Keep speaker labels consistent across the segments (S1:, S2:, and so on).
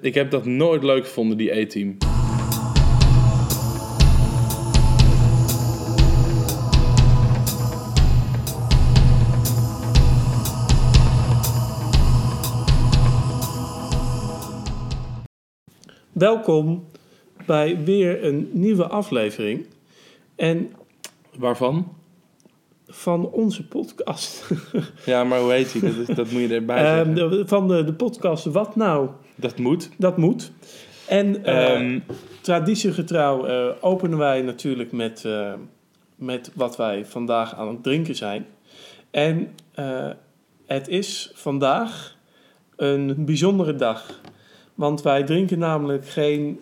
S1: Ik heb dat nooit leuk gevonden, die E-team.
S2: Welkom bij weer een nieuwe aflevering. En
S1: Waarvan?
S2: Van onze podcast.
S1: Ja, maar hoe heet die? Dat, dat moet je erbij
S2: de- van de, de podcast Wat Nou?
S1: Dat moet.
S2: Dat moet. En
S1: Ehm,
S2: traditiegetrouw eh, openen wij natuurlijk met, eh, met wat wij vandaag aan het drinken zijn. En het is vandaag een bijzondere dag. Want wij drinken namelijk geen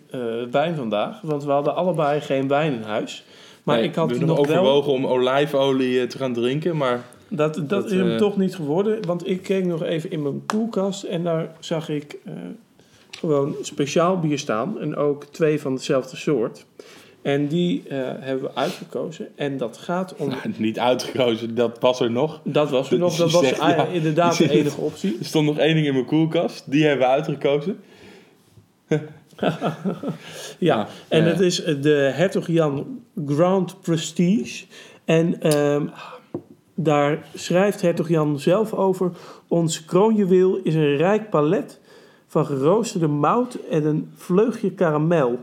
S2: wijn vandaag. Want we hadden allebei geen wijn in huis. Maar
S1: nee,
S2: ik had nog wel...
S1: overwogen om olijfolie eh, te gaan drinken, maar...
S2: Dat, dat,
S1: Dat,
S2: is hem
S1: eh,
S2: toch niet geworden. Want ik keek nog even in mijn koelkast en daar zag ik eh, gewoon speciaal bier staan. En ook twee van dezelfde soort. En die hebben we uitgekozen. En dat gaat om.
S1: Nou, niet uitgekozen, dat was er nog.
S2: Dat was er nog. Dat was ah, ja, inderdaad de enige optie.
S1: Er stond nog één ding in mijn koelkast, die hebben we uitgekozen.
S2: Ja, en het is eh, de Hertog Jan Grand Prestige. En ehm, daar schrijft Hertog Jan zelf over. Ons kroonjuweel is een rijk palet van geroosterde mout en een vleugje karamel.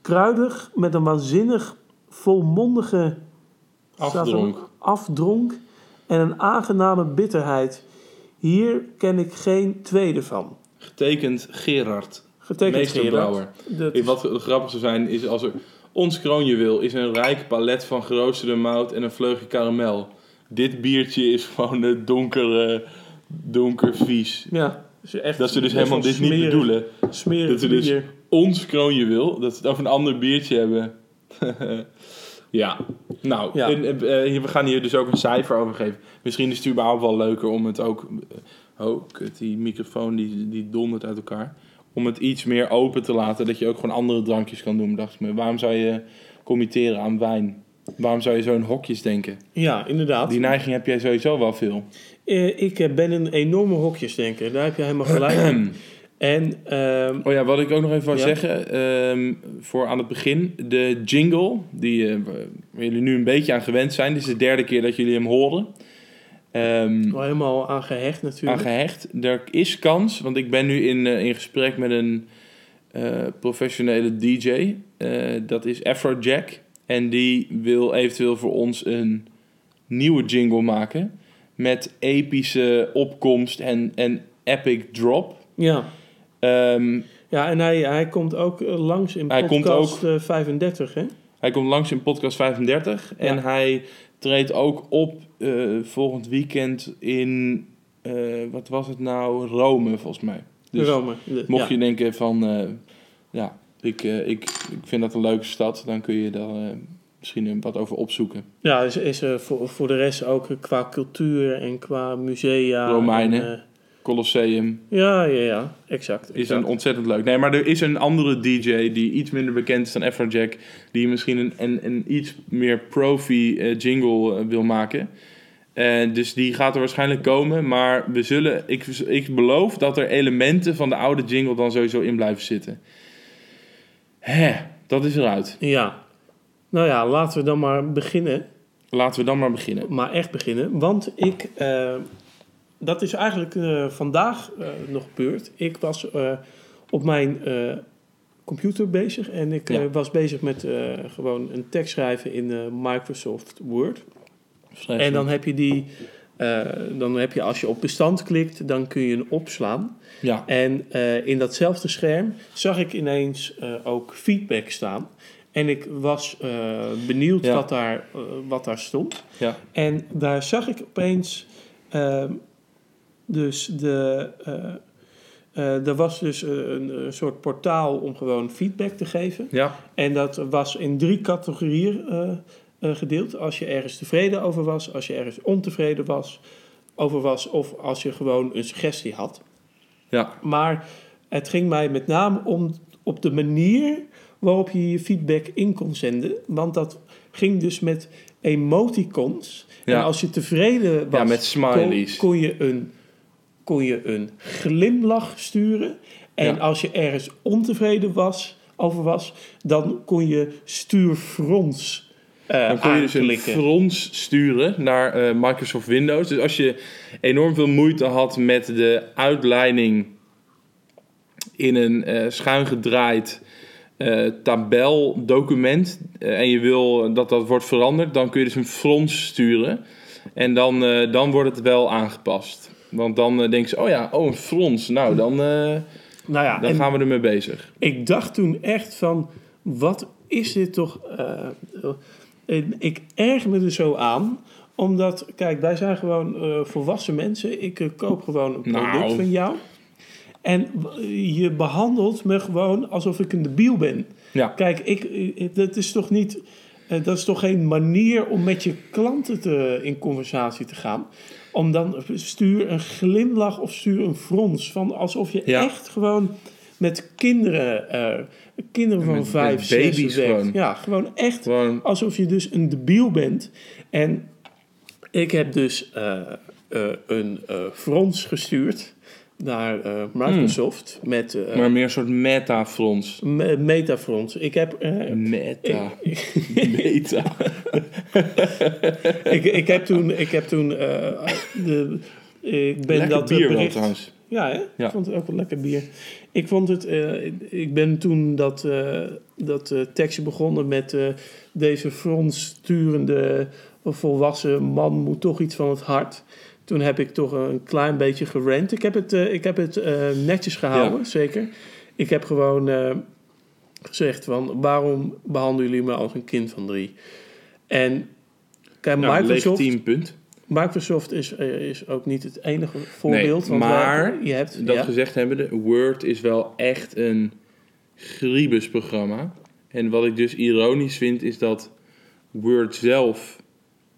S2: Kruidig met een waanzinnig volmondige
S1: Afdronk.
S2: afdronk en een aangename bitterheid. Hier ken ik geen tweede van.
S1: Getekend Gerard,
S2: Getekend
S1: meester
S2: Gerard.
S1: brouwer.
S2: Dat
S1: Wat grappig zou zijn, is als er... Ons kroonjuweel is een rijk palet van geroosterde mout en een vleugje karamel. Dit biertje is gewoon een donker, donker vies.
S2: Ja, is echt
S1: Dat ze dus helemaal dit niet bedoelen.
S2: Smerig
S1: Dat ze dus
S2: bier.
S1: ons kroonjuweel, dat ze het over een ander biertje hebben. ja, nou,
S2: Ja.
S1: en, eh, hier- we gaan hier dus ook een cijfer over geven. Misschien is het überhaupt wel leuker om het ook... eh, oh, kut, die microfoon die, die dondert uit elkaar. Om het iets meer open te laten, dat je ook gewoon andere drankjes kan doen, dacht ik me. Waarom zou je committeren aan wijn? Waarom zou je zo in hokjes denken?
S2: Ja, inderdaad.
S1: Die neiging heb jij sowieso wel veel.
S2: Eh, ik eh, ben een enorme hokjesdenker. Daar heb je helemaal gelijk in. En ehm,
S1: Oh ja, wat ik ook nog even
S2: Ja.
S1: zeggen, ehm, voor aan het begin, de jingle, die eh, jullie nu een beetje aan gewend zijn. Dit is de derde keer dat jullie hem horen. Ehm,
S2: wel helemaal aan gehecht
S1: aan
S2: natuurlijk.
S1: gehecht. Er is kans, want ik ben nu in, eh, in gesprek met een eh, professionele DJ. Eh, dat is Afrojack. En die wil eventueel voor ons een nieuwe jingle maken. Met epische opkomst en, en epic drop.
S2: ja.
S1: Ehm,
S2: ja, en hij, hij komt ook langs in
S1: Hij komt
S2: podcast eh, 35, hè?
S1: Hij komt langs in podcast 35 en hij treedt ook op eh, volgend weekend in, eh, wat was het nou, Rome volgens mij. Dus
S2: Rome. De-
S1: mocht
S2: ja.
S1: je denken van, eh, ja, ik, ik, ik vind dat een leuke stad, dan kun je daar misschien een wat over opzoeken.
S2: Ja, is, is er voor, voor de rest ook qua cultuur en qua musea.
S1: Romeinen.
S2: en,
S1: Colosseum
S2: ja, ja, ja, exact.
S1: is een ontzettend leuk. Nee, maar er is een andere DJ die iets minder bekend is dan Afrojack, die misschien een, een, een iets meer profi jingle wil maken. Eh, dus die gaat er waarschijnlijk komen. Maar we zullen, ik, ik beloof dat er elementen van de oude jingle dan sowieso in blijven zitten. Hè, dat is eruit.
S2: Ja. Nou ja, laten we dan maar beginnen.
S1: Laten we dan maar beginnen.
S2: Maar echt beginnen. Want ik... eh, dat is eigenlijk eh, vandaag nog gebeurd. Ik was op mijn computer bezig. En ik
S1: Ja.
S2: was bezig met gewoon een tekst schrijven in Microsoft Word. En dan heb je die... eh, dan heb je als je op bestand klikt, dan kun je hem opslaan.
S1: Ja,
S2: En eh, in datzelfde scherm zag ik ineens eh, ook feedback staan. En ik was benieuwd
S1: Ja.
S2: wat, daar, wat daar stond.
S1: ja,
S2: En daar zag ik opeens. ehm, dus de. eh, er was dus een, een soort portaal om gewoon feedback te geven.
S1: ja,
S2: En dat was in drie categorieën eh, gedeeld. Als je ergens tevreden over was, als je ergens ontevreden was, over was, of als je gewoon een suggestie had.
S1: ja,
S2: Maar het ging mij met name om op de manier waarop je je feedback in kon zenden. Want dat ging dus met emoticons. En
S1: Ja.
S2: als je tevreden was,
S1: Ja, met smileys.
S2: Kon, kon je een, kon je een glimlach sturen. En
S1: Ja.
S2: als je ergens ontevreden was, over was, dan kon je stuur eh
S1: Dan kon je dus een frons sturen naar eh, Microsoft Windows. Dus als je enorm veel moeite had met de uitleiding in een eh schuin gedraaid tabeldocument en je wil dat dat wordt veranderd, dan kun je dus een frons sturen. En dan, dan wordt het wel aangepast. Want dan eh denken ze, oh ja, oh een frons. Nou, dan,
S2: nou ja,
S1: dan gaan we ermee bezig.
S2: ik dacht toen echt van, wat is dit toch... en ik erg me er zo aan, omdat, kijk, wij zijn gewoon eh, volwassen mensen. Ik eh, koop gewoon een product
S1: Nou.
S2: van jou. En w- je behandelt me gewoon alsof ik een debiel ben.
S1: Ja,
S2: Kijk, ik, ik- dat is toch niet... eh, dat is toch geen manier om met je klanten te, in conversatie te gaan? Om dan stuur een glimlach of stuur een frons. Van alsof je
S1: Ja.
S2: echt gewoon met kinderen, eh, kinderen van
S1: Met-
S2: vijf,
S1: met
S2: zes
S1: baby's gewoon.
S2: Ja, gewoon echt
S1: gewoon
S2: alsof je dus een debiel bent. En ik heb dus eh, eh, een eh, frons gestuurd naar Microsoft met
S1: Hmm. maar meer een soort meta-frons.
S2: me- Metafrons. Ik heb...
S1: Meta. Meta.
S2: ik, ik heb toen, ik heb toen de, ik ben
S1: Lekker
S2: dat
S1: bier wel
S2: bericht.
S1: trouwens.
S2: Ja, hè?
S1: Ja.
S2: ik vond het ook wel lekker bier. Ik vond het, eh, ik ben toen dat, eh, dat eh, tekstje begonnen met deze frontsturende volwassen man moet toch iets van het hart. Toen heb ik toch een klein beetje gerend. Ik heb het, ik heb het netjes gehouden,
S1: Ja.
S2: zeker. Ik heb gewoon gezegd van waarom behandelen jullie me als een kind van drie? En kijk,
S1: Nou,
S2: Microsoft,
S1: legitiem punt.
S2: Microsoft is, eh, is ook niet het enige voorbeeld.
S1: Nee,
S2: want
S1: maar
S2: wij- je hebt,
S1: Dat
S2: ja.
S1: gezegd hebbende, Word is wel echt een griebus programma. En wat ik dus ironisch vind, is dat Word zelf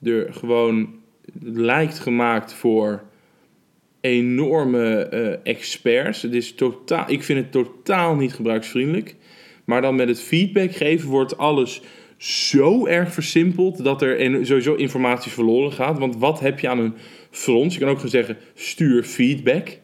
S1: er gewoon lijkt gemaakt voor enorme eh, experts. Het is totaal, ik vind het totaal niet gebruiksvriendelijk. Maar dan met het feedback geven wordt alles zo erg versimpeld dat er en sowieso informatie verloren gaat. Want wat heb je aan een frons? Je kan ook gewoon zeggen, stuur feedback.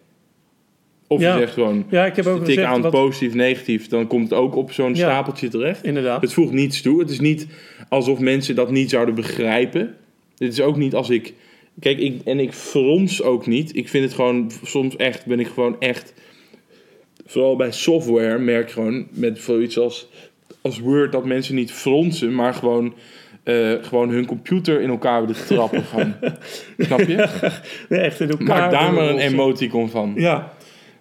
S1: Of
S2: Ja.
S1: je zegt gewoon,
S2: Ja, ik heb ook
S1: tik aan
S2: wat,
S1: positief, negatief. Dan komt het ook op zo'n
S2: Ja.
S1: stapeltje terecht.
S2: inderdaad.
S1: Het voegt niets toe. Het is niet alsof mensen dat niet zouden begrijpen. Het is ook niet als ik. Kijk, ik, en ik frons ook niet. Ik vind het gewoon. Soms echt ben ik gewoon echt. Vooral bij software merk je gewoon met zoiets als, als Word dat mensen niet fronsen, maar gewoon, eh, gewoon hun computer in elkaar willen trappen. Gewoon. Snap je?
S2: Nee, echt in elkaar.
S1: Maak daar maar een emoticon van.
S2: Ja,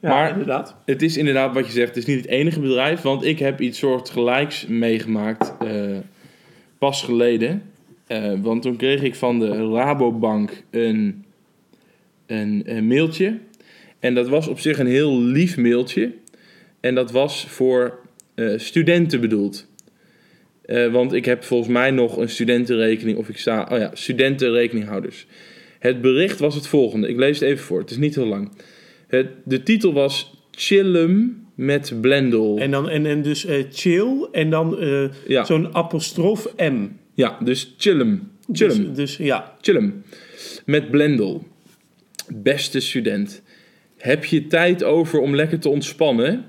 S2: ja
S1: Maar-
S2: inderdaad.
S1: Het is inderdaad wat je zegt, het is niet het enige bedrijf, want ik heb iets soortgelijks meegemaakt eh, pas geleden. Eh, want toen kreeg ik van de Rabobank een, een, een mailtje. En dat was op zich een heel lief mailtje. En dat was voor studenten bedoeld. Eh, want ik heb volgens mij nog een studentenrekening, of ik sta, oh ja, studentenrekeninghouders. Het bericht was het volgende, ik lees het even voor, het is niet heel lang. Het, de titel was Chillum met Blendel.
S2: En, dan, en, en dus eh, chill en dan eh,
S1: ja,
S2: zo'n apostrof M.
S1: ja, dus Chillum. Chillum.
S2: Dus, dus ja,
S1: Chillum. Met Blendel. Beste student. Heb je tijd over om lekker te ontspannen?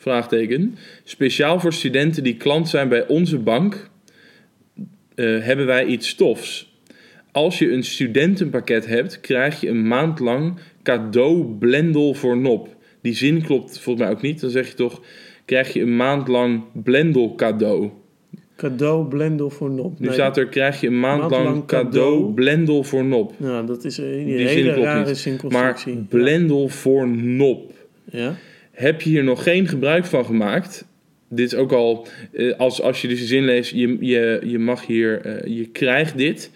S1: Vraagteken. Speciaal voor studenten die klant zijn bij onze bank... eh, hebben wij iets tofs. Als je een studentenpakket hebt... krijg je een maand lang cadeau Blendel voor nop. Die zin klopt volgens mij ook niet. Dan zeg je toch... krijg je een maand lang Blendel cadeau.
S2: cadeau blendel voor nop.
S1: Nu
S2: Nee,
S1: staat er, krijg je een maand,
S2: Maand
S1: lang
S2: lang
S1: cadeau,
S2: cadeau.
S1: Blendel voor nop.
S2: Nou, dat is een
S1: Die
S2: hele rare
S1: niet. Maar. Blendel voor nop.
S2: ja.
S1: Heb je hier nog geen gebruik van gemaakt? Dit is ook al, eh, als, als je dus de zin leest, je, je, je mag hier, eh, je krijgt dit.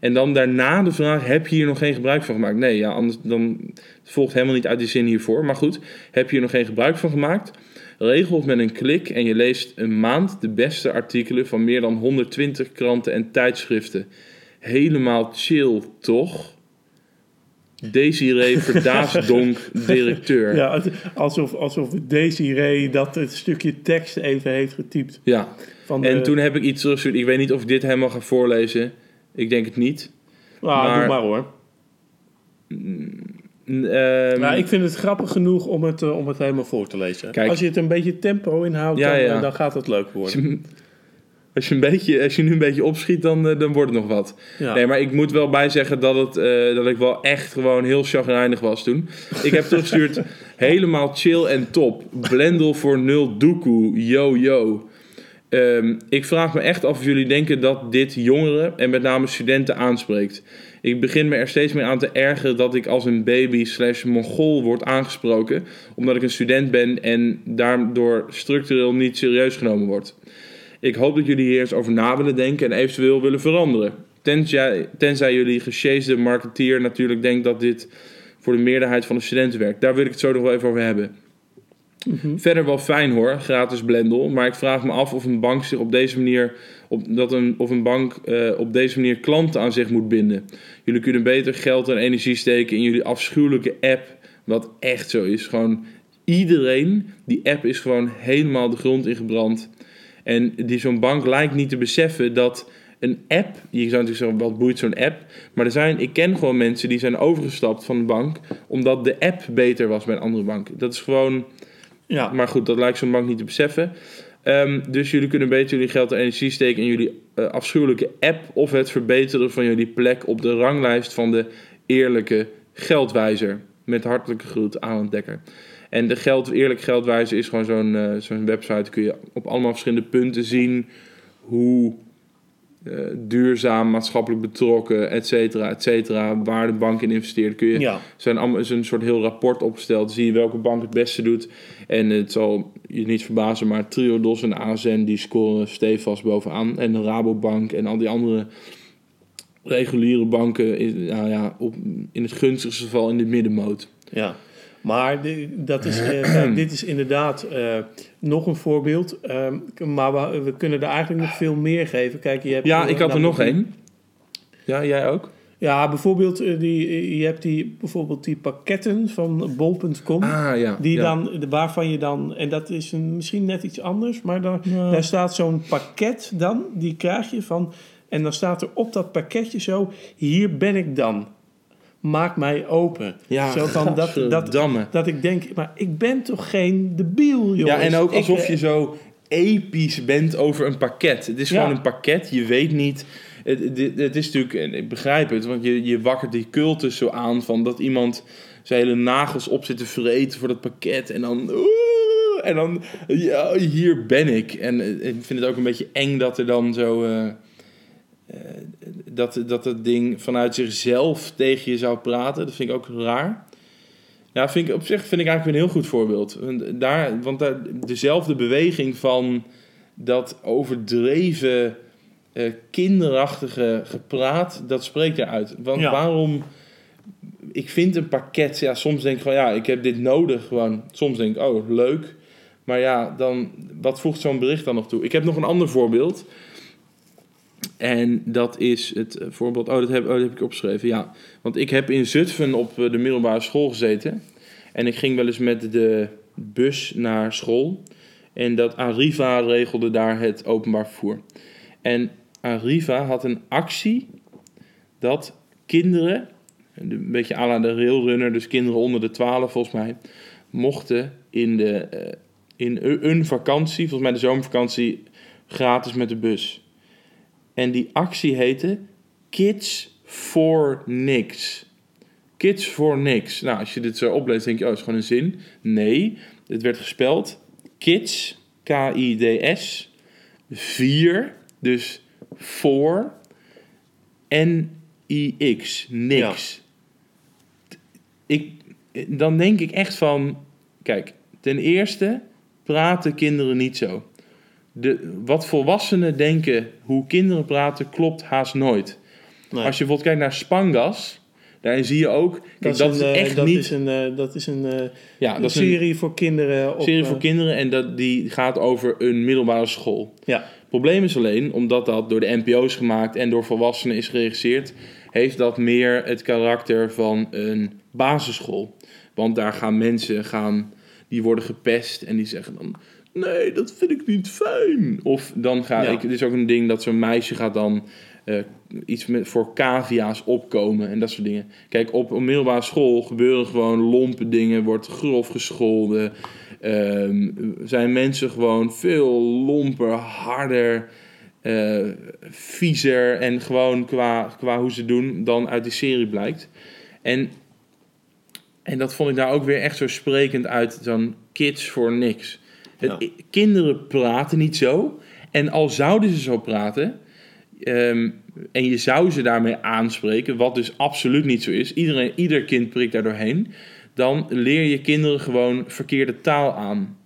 S1: En dan daarna de vraag, heb je hier nog geen gebruik van gemaakt? Nee, ja, anders dan het volgt helemaal niet uit die zin hiervoor. Maar goed, heb je hier nog geen gebruik van gemaakt? Regel het met een klik en je leest een maand de beste artikelen van meer dan 120 kranten en tijdschriften. Helemaal chill, toch? Desiree Verdaasdonk, directeur.
S2: Ja, alsof, alsof Desiree dat het stukje tekst even heeft getypt.
S1: Ja,
S2: Van
S1: en toen heb ik iets teruggestuurd. Ik weet niet of ik dit helemaal ga voorlezen. Ik denk het niet.
S2: Ah,
S1: Maar-
S2: doe maar hoor. Nou, ik vind het grappig genoeg om het, eh, om het helemaal voor te lezen.
S1: Kijk.
S2: Als je het een beetje tempo inhoudt,
S1: Ja,
S2: dan,
S1: ja.
S2: eh, dan gaat het leuk worden.
S1: als, je een beetje, als je nu een beetje opschiet, dan, eh, dan wordt het nog wat.
S2: Ja.
S1: Nee, maar ik moet wel bijzeggen dat, het, eh, dat ik wel echt gewoon heel chagrijnig was toen. Ik heb teruggestuurd, helemaal chill en top. Blendel voor nul doekoe, yo yo. Ehm, ik vraag me echt af of jullie denken dat dit jongeren en met name studenten aanspreekt. Ik begin me er steeds meer aan te ergeren dat ik als een baby slash mongool word aangesproken. Omdat ik een student ben en daardoor structureel niet serieus genomen word. Ik hoop dat jullie hier eens over na willen denken en eventueel willen veranderen. Tenzij, tenzij jullie gesjeesde marketeer natuurlijk denkt dat dit voor de meerderheid van de studenten werkt. Daar wil ik het zo nog wel even over hebben. Verder wel fijn hoor, gratis Blendel. Maar ik vraag me af of een bank zich op deze manier. Op, dat een, of een bank eh, op deze manier klanten aan zich moet binden. Jullie kunnen beter geld en energie steken in jullie afschuwelijke app. Wat echt zo is. Gewoon iedereen, die app is gewoon helemaal de grond ingebrand. En die zo'n bank lijkt niet te beseffen dat een app. Je zou natuurlijk zeggen, wat boeit zo'n app? Maar er zijn, ik ken gewoon mensen die zijn overgestapt van de bank. omdat de app beter was bij een andere bank. Dat is gewoon.
S2: Ja.
S1: Maar goed, dat lijkt zo'n bank niet te beseffen. Ehm, dus jullie kunnen beter jullie geld en energie steken in jullie eh, afschuwelijke app of het verbeteren van jullie plek op de ranglijst van de eerlijke geldwijzer. Met hartelijke groet, Alan Dekker. En de geld, eerlijk geldwijzer is gewoon zo'n eh, zo'n website. Kun je op allemaal verschillende punten zien hoe eh, duurzaam, maatschappelijk betrokken, et cetera, et cetera, waar de bank in investeert. Kun je
S2: Ja.
S1: zijn allemaal is een soort heel rapport opgesteld. Zie je welke bank het beste doet. En het zal je niet verbazen, maar Triodos en ASN die scoren stevast bovenaan. En de Rabobank en al die andere reguliere banken is, nou ja, op, in het gunstigste geval in de middenmoot.
S2: Ja, maar di- dat is, eh, dit is inderdaad eh, nog een voorbeeld. ehm, maar we, we kunnen er eigenlijk nog veel meer geven. Kijk, je hebt,
S1: Ja,
S2: eh,
S1: ik had er nog één. Ja, jij ook?
S2: Ja, bijvoorbeeld, eh, die, je hebt die, bijvoorbeeld die pakketten van bol.com.
S1: Ah ja.
S2: Die
S1: ja.
S2: dan, waarvan je dan, en dat is een, misschien net iets anders, maar dan,
S1: Ja.
S2: daar staat zo'n pakket dan, die krijg je van, en dan staat er op dat pakketje zo, hier ben ik dan, maak mij open.
S1: Ja,
S2: zo van dat, dat, dat ik denk, maar ik ben toch geen debiel, jongens.
S1: Ja, en ook alsof
S2: eh,
S1: je zo episch bent over een pakket. Het is
S2: Ja.
S1: gewoon een pakket, je weet niet... Het, het, het is natuurlijk, en ik begrijp het, want je, je wakkert die cultus zo aan van dat iemand zijn hele nagels op zit te vreten voor dat pakket. En dan, oeh, en dan, ja, hier ben ik. En eh, ik vind het ook een beetje eng dat er dan zo, eh, eh, dat, dat het ding vanuit zichzelf tegen je zou praten. Dat vind ik ook raar. Ja, vind ik, op zich vind ik eigenlijk een heel goed voorbeeld. Want Daar, want daar, dezelfde beweging van dat overdreven, eh, kinderachtige gepraat, dat spreekt eruit. Want
S2: Ja.
S1: waarom... Ik vind een pakket, ja, soms denk ik van ja, ik heb dit nodig gewoon. Soms denk ik, oh, leuk. Maar ja, dan, wat voegt zo'n bericht dan nog toe? Ik heb nog een ander voorbeeld. En dat is het eh, voorbeeld, oh dat, heb, oh, dat heb ik opgeschreven, ja. Want ik heb in Zutphen op eh, de middelbare school gezeten. En ik ging wel eens met de bus naar school. En dat Arriva regelde daar het openbaar vervoer. En Arriva had een actie dat kinderen, een beetje à la de railrunner, dus kinderen onder de 12 volgens mij, mochten in, de, eh, in een vakantie, volgens mij de zomervakantie, gratis met de bus. En die actie heette Kids for Niks. Kids for Niks. Nou, als je dit zo opleest, denk je, oh, is gewoon een zin. Nee, het werd gespeld Kids, K-I-D-S, 4, dus voor, N-I-X, niks. Ik, dan denk ik echt van, kijk, ten eerste praten kinderen niet zo. De, wat volwassenen denken hoe kinderen praten, klopt haast nooit.
S2: nee.
S1: Als je bijvoorbeeld kijkt naar Spangas, daarin zie je ook, kijk, dat, is,
S2: een, eh,
S1: echt
S2: dat
S1: niet...
S2: Is een, eh, dat is een, eh,
S1: ja,
S2: een
S1: dat is een
S2: serie voor kinderen. Op,
S1: serie
S2: eh,
S1: voor kinderen en dat, die gaat over een middelbare school.
S2: Ja,
S1: Het probleem is alleen, omdat dat door de NPO is gemaakt en door volwassenen is geregisseerd, heeft dat meer het karakter van een basisschool. Want daar gaan mensen gaan, die worden gepest en die zeggen dan, nee, dat vind ik niet fijn. Of dan ga
S2: Ja.
S1: ik, het is ook een ding dat zo'n meisje gaat dan eh, iets met, voor cavia's opkomen en dat soort dingen. Kijk, op een middelbare school gebeuren gewoon lompe dingen, wordt grof gescholden. ehm, zijn mensen gewoon veel lomper, harder, eh, viezer en gewoon qua, qua hoe ze doen dan uit die serie blijkt. En, en dat vond ik daar ook weer echt zo sprekend uit, zo'n kids voor niks.
S2: Ja.
S1: Kinderen praten niet zo. En al zouden ze zo praten, ehm, en je zou ze daarmee aanspreken, wat dus absoluut niet zo is, iedereen, ieder kind prikt daar doorheen, dan leer je kinderen gewoon verkeerde taal aan.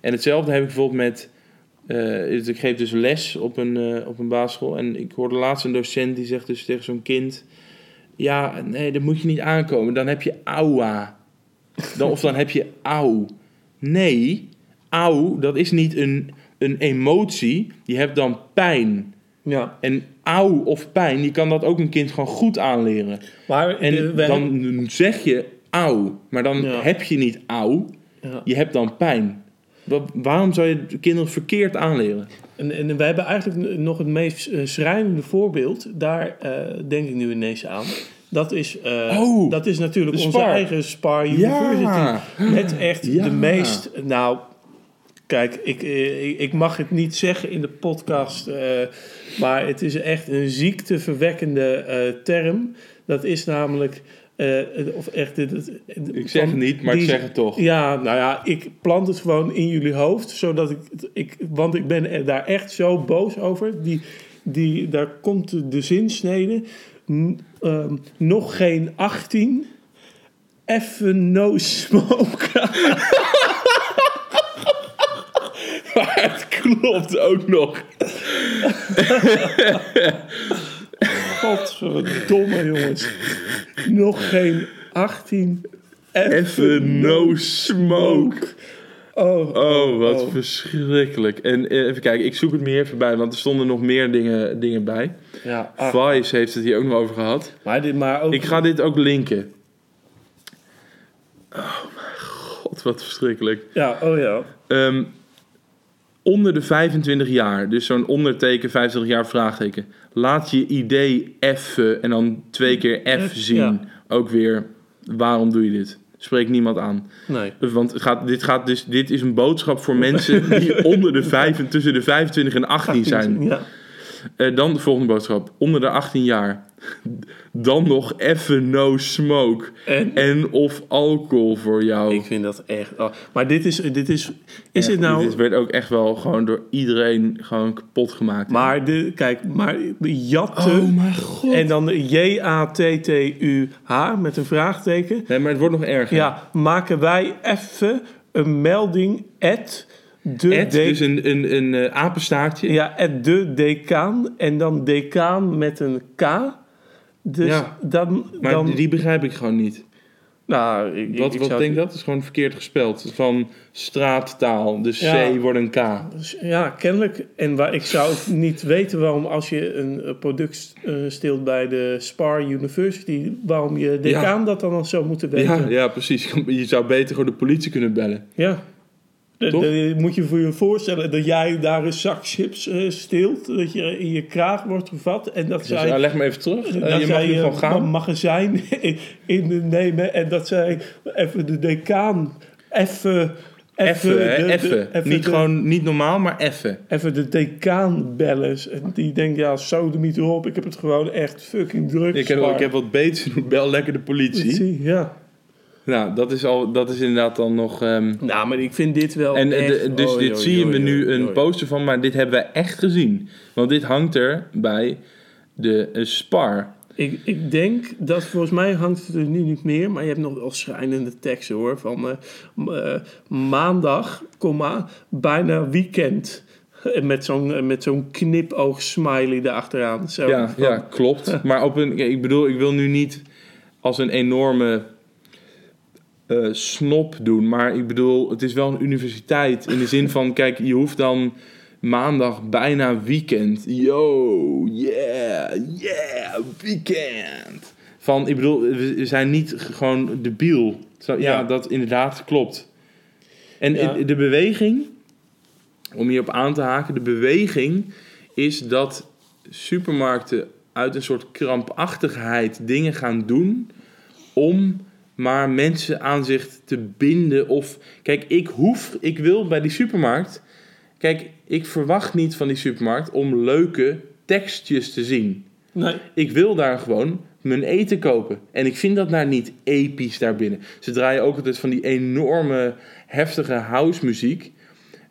S1: En hetzelfde heb ik bijvoorbeeld met. eh, dus ik geef dus les op een, eh, op een basisschool. En ik hoorde laatst een docent die zegt dus tegen zo'n kind: Ja, nee, dat moet je niet aankomen. Dan heb je aua. Dan, of dan heb je auw. Nee, auw, dat is niet een, een emotie. Je hebt dan pijn.
S2: Ja,
S1: En auw of pijn, je kan dat ook een kind gewoon goed aanleren.
S2: maar
S1: En dan zeg je auw, maar dan
S2: Ja.
S1: heb je niet auw.
S2: Ja.
S1: Je hebt dan pijn. Wat- waarom zou je de kinderen verkeerd aanleren?
S2: En, en wij hebben eigenlijk nog het meest eh, schrijnende voorbeeld. Daar eh, denk ik nu ineens aan. Dat is, eh,
S1: Oh,
S2: dat is natuurlijk onze
S1: Spar.
S2: eigen Spar University.
S1: Ja.
S2: Met echt
S1: Ja.
S2: de meest... Nou, kijk, ik, eh, ik, ik mag het niet zeggen in de podcast. eh, maar het is echt een ziekteverwekkende eh, term. Dat is namelijk... of echt, het-
S1: Ik zeg het niet, maar ik zeg het toch.
S2: ja, nou ja, ik plant het gewoon in jullie hoofd, zodat ik, ik want ik ben er daar echt zo boos over. Die, die, daar komt de, de zinsnede, ehm, nog geen 18, even no smoke.
S1: Maar het klopt ook nog.
S2: Godverdomme jongens, nog geen 18,
S1: Even no smoke.
S2: Oh,
S1: Oh, wat
S2: oh.
S1: verschrikkelijk. En eh, even kijken, ik zoek het meer even bij, want er stonden nog meer dingen, dingen bij.
S2: Ja, ah,
S1: Vice heeft het hier ook nog over gehad.
S2: maar, dit, maar ook...
S1: Ik ga dit ook linken. Oh mijn god, wat verschrikkelijk.
S2: Ja, oh ja.
S1: Ehm, onder de 25 jaar, dus zo'n onderteken 25 jaar vraagteken. Laat je idee even en dan twee keer F
S2: F,
S1: zien.
S2: ja.
S1: Ook weer, waarom doe je dit? Spreek niemand aan.
S2: Nee.
S1: Want het gaat, dit, gaat dus, dit is een boodschap voor mensen die onder de vijf, tussen de 25 en 18 zijn.
S2: Ja.
S1: Eh, dan de volgende boodschap. Onder de 18 jaar. Dan nog even no smoke.
S2: En?
S1: En of alcohol voor jou.
S2: Ik vind dat echt. oh, maar dit is. Dit is, is het nou.
S1: Dit werd ook echt wel gewoon door iedereen gewoon kapot gemaakt.
S2: Maar de, kijk, maar jatten.
S1: oh mijn god.
S2: en dan J-A-T-T-U-H met een vraagteken.
S1: Nee, maar het wordt nog erger.
S2: Ja, maken wij even een melding. at de
S1: Ed,
S2: de-
S1: dus een, een, een eh, apenstaartje.
S2: Ja, at de decaan. En dan decaan met een K. Dus
S1: Ja,
S2: dan.
S1: Maar
S2: dan
S1: die begrijp ik gewoon niet.
S2: nou, ik,
S1: Wat,
S2: ik
S1: wat
S2: zou-
S1: denk je dat? Is gewoon verkeerd gespeld. Van straattaal. Dus
S2: Ja.
S1: C wordt een K.
S2: Dus Ja, kennelijk. En waar, ik zou niet weten waarom als je een eh, product eh, steelt bij de Spar University, waarom je decaan dat dan zo moeten weten.
S1: Ja, ja, precies. Je zou beter gewoon de politie kunnen bellen.
S2: Ja. De- de- moet je voor je voorstellen dat jij daar een zak chips eh, steelt, dat je in je kraag wordt gevat en dat
S1: Dus,
S2: zij...
S1: leg me even terug. Eh,
S2: dat
S1: je mag
S2: zij eh,
S1: gaan.
S2: een magazijn innemen en dat zij even de decaan even...
S1: Even, even. Niet
S2: de-
S1: gewoon, niet normaal, maar even.
S2: even de decaan bellen. En die denkt, ja, sodemiet erop. Ik heb het gewoon echt fucking druk.
S1: Ik heb,
S2: zwaar.
S1: ik heb wat doen. Bel lekker de politie.
S2: Zie, Ja.
S1: Nou, dat is, al, dat is inderdaad dan nog... ehm,
S2: Nou, maar ik vind dit wel
S1: en eh,
S2: echt...
S1: de- dus
S2: oei,
S1: dit zie je me nu een poster van, maar dit hebben we echt gezien. Want dit hangt er bij de eh, Spar.
S2: Ik, ik denk dat volgens mij hangt het er nu niet meer, maar je hebt nog wel schrijnende teksten hoor. Van eh, maandag, komma, bijna weekend. En Met zo'n met zo'n knipoog smiley erachteraan. Zo,
S1: Ja,
S2: van-
S1: ja, klopt. Maar op een, ik bedoel, ik wil nu niet als een enorme eh snop doen. Maar ik bedoel, het is wel een universiteit. In de zin van, kijk, je hoeft dan maandag bijna weekend. Yo, yeah, yeah, weekend. Van, ik bedoel, we zijn niet gewoon debiel. Zo, ja,
S2: Ja.
S1: dat inderdaad klopt. En
S2: Ja.
S1: de beweging, om hierop aan te haken, de beweging is dat supermarkten uit een soort krampachtigheid dingen gaan doen om maar mensen aan zich te binden. Of kijk, ik hoef, ik wil bij die supermarkt. Kijk, ik verwacht niet van die supermarkt om leuke tekstjes te zien.
S2: Nee.
S1: Ik wil daar gewoon mijn eten kopen. En ik vind dat daar niet episch daarbinnen. Ze draaien ook altijd van die enorme, heftige house muziek.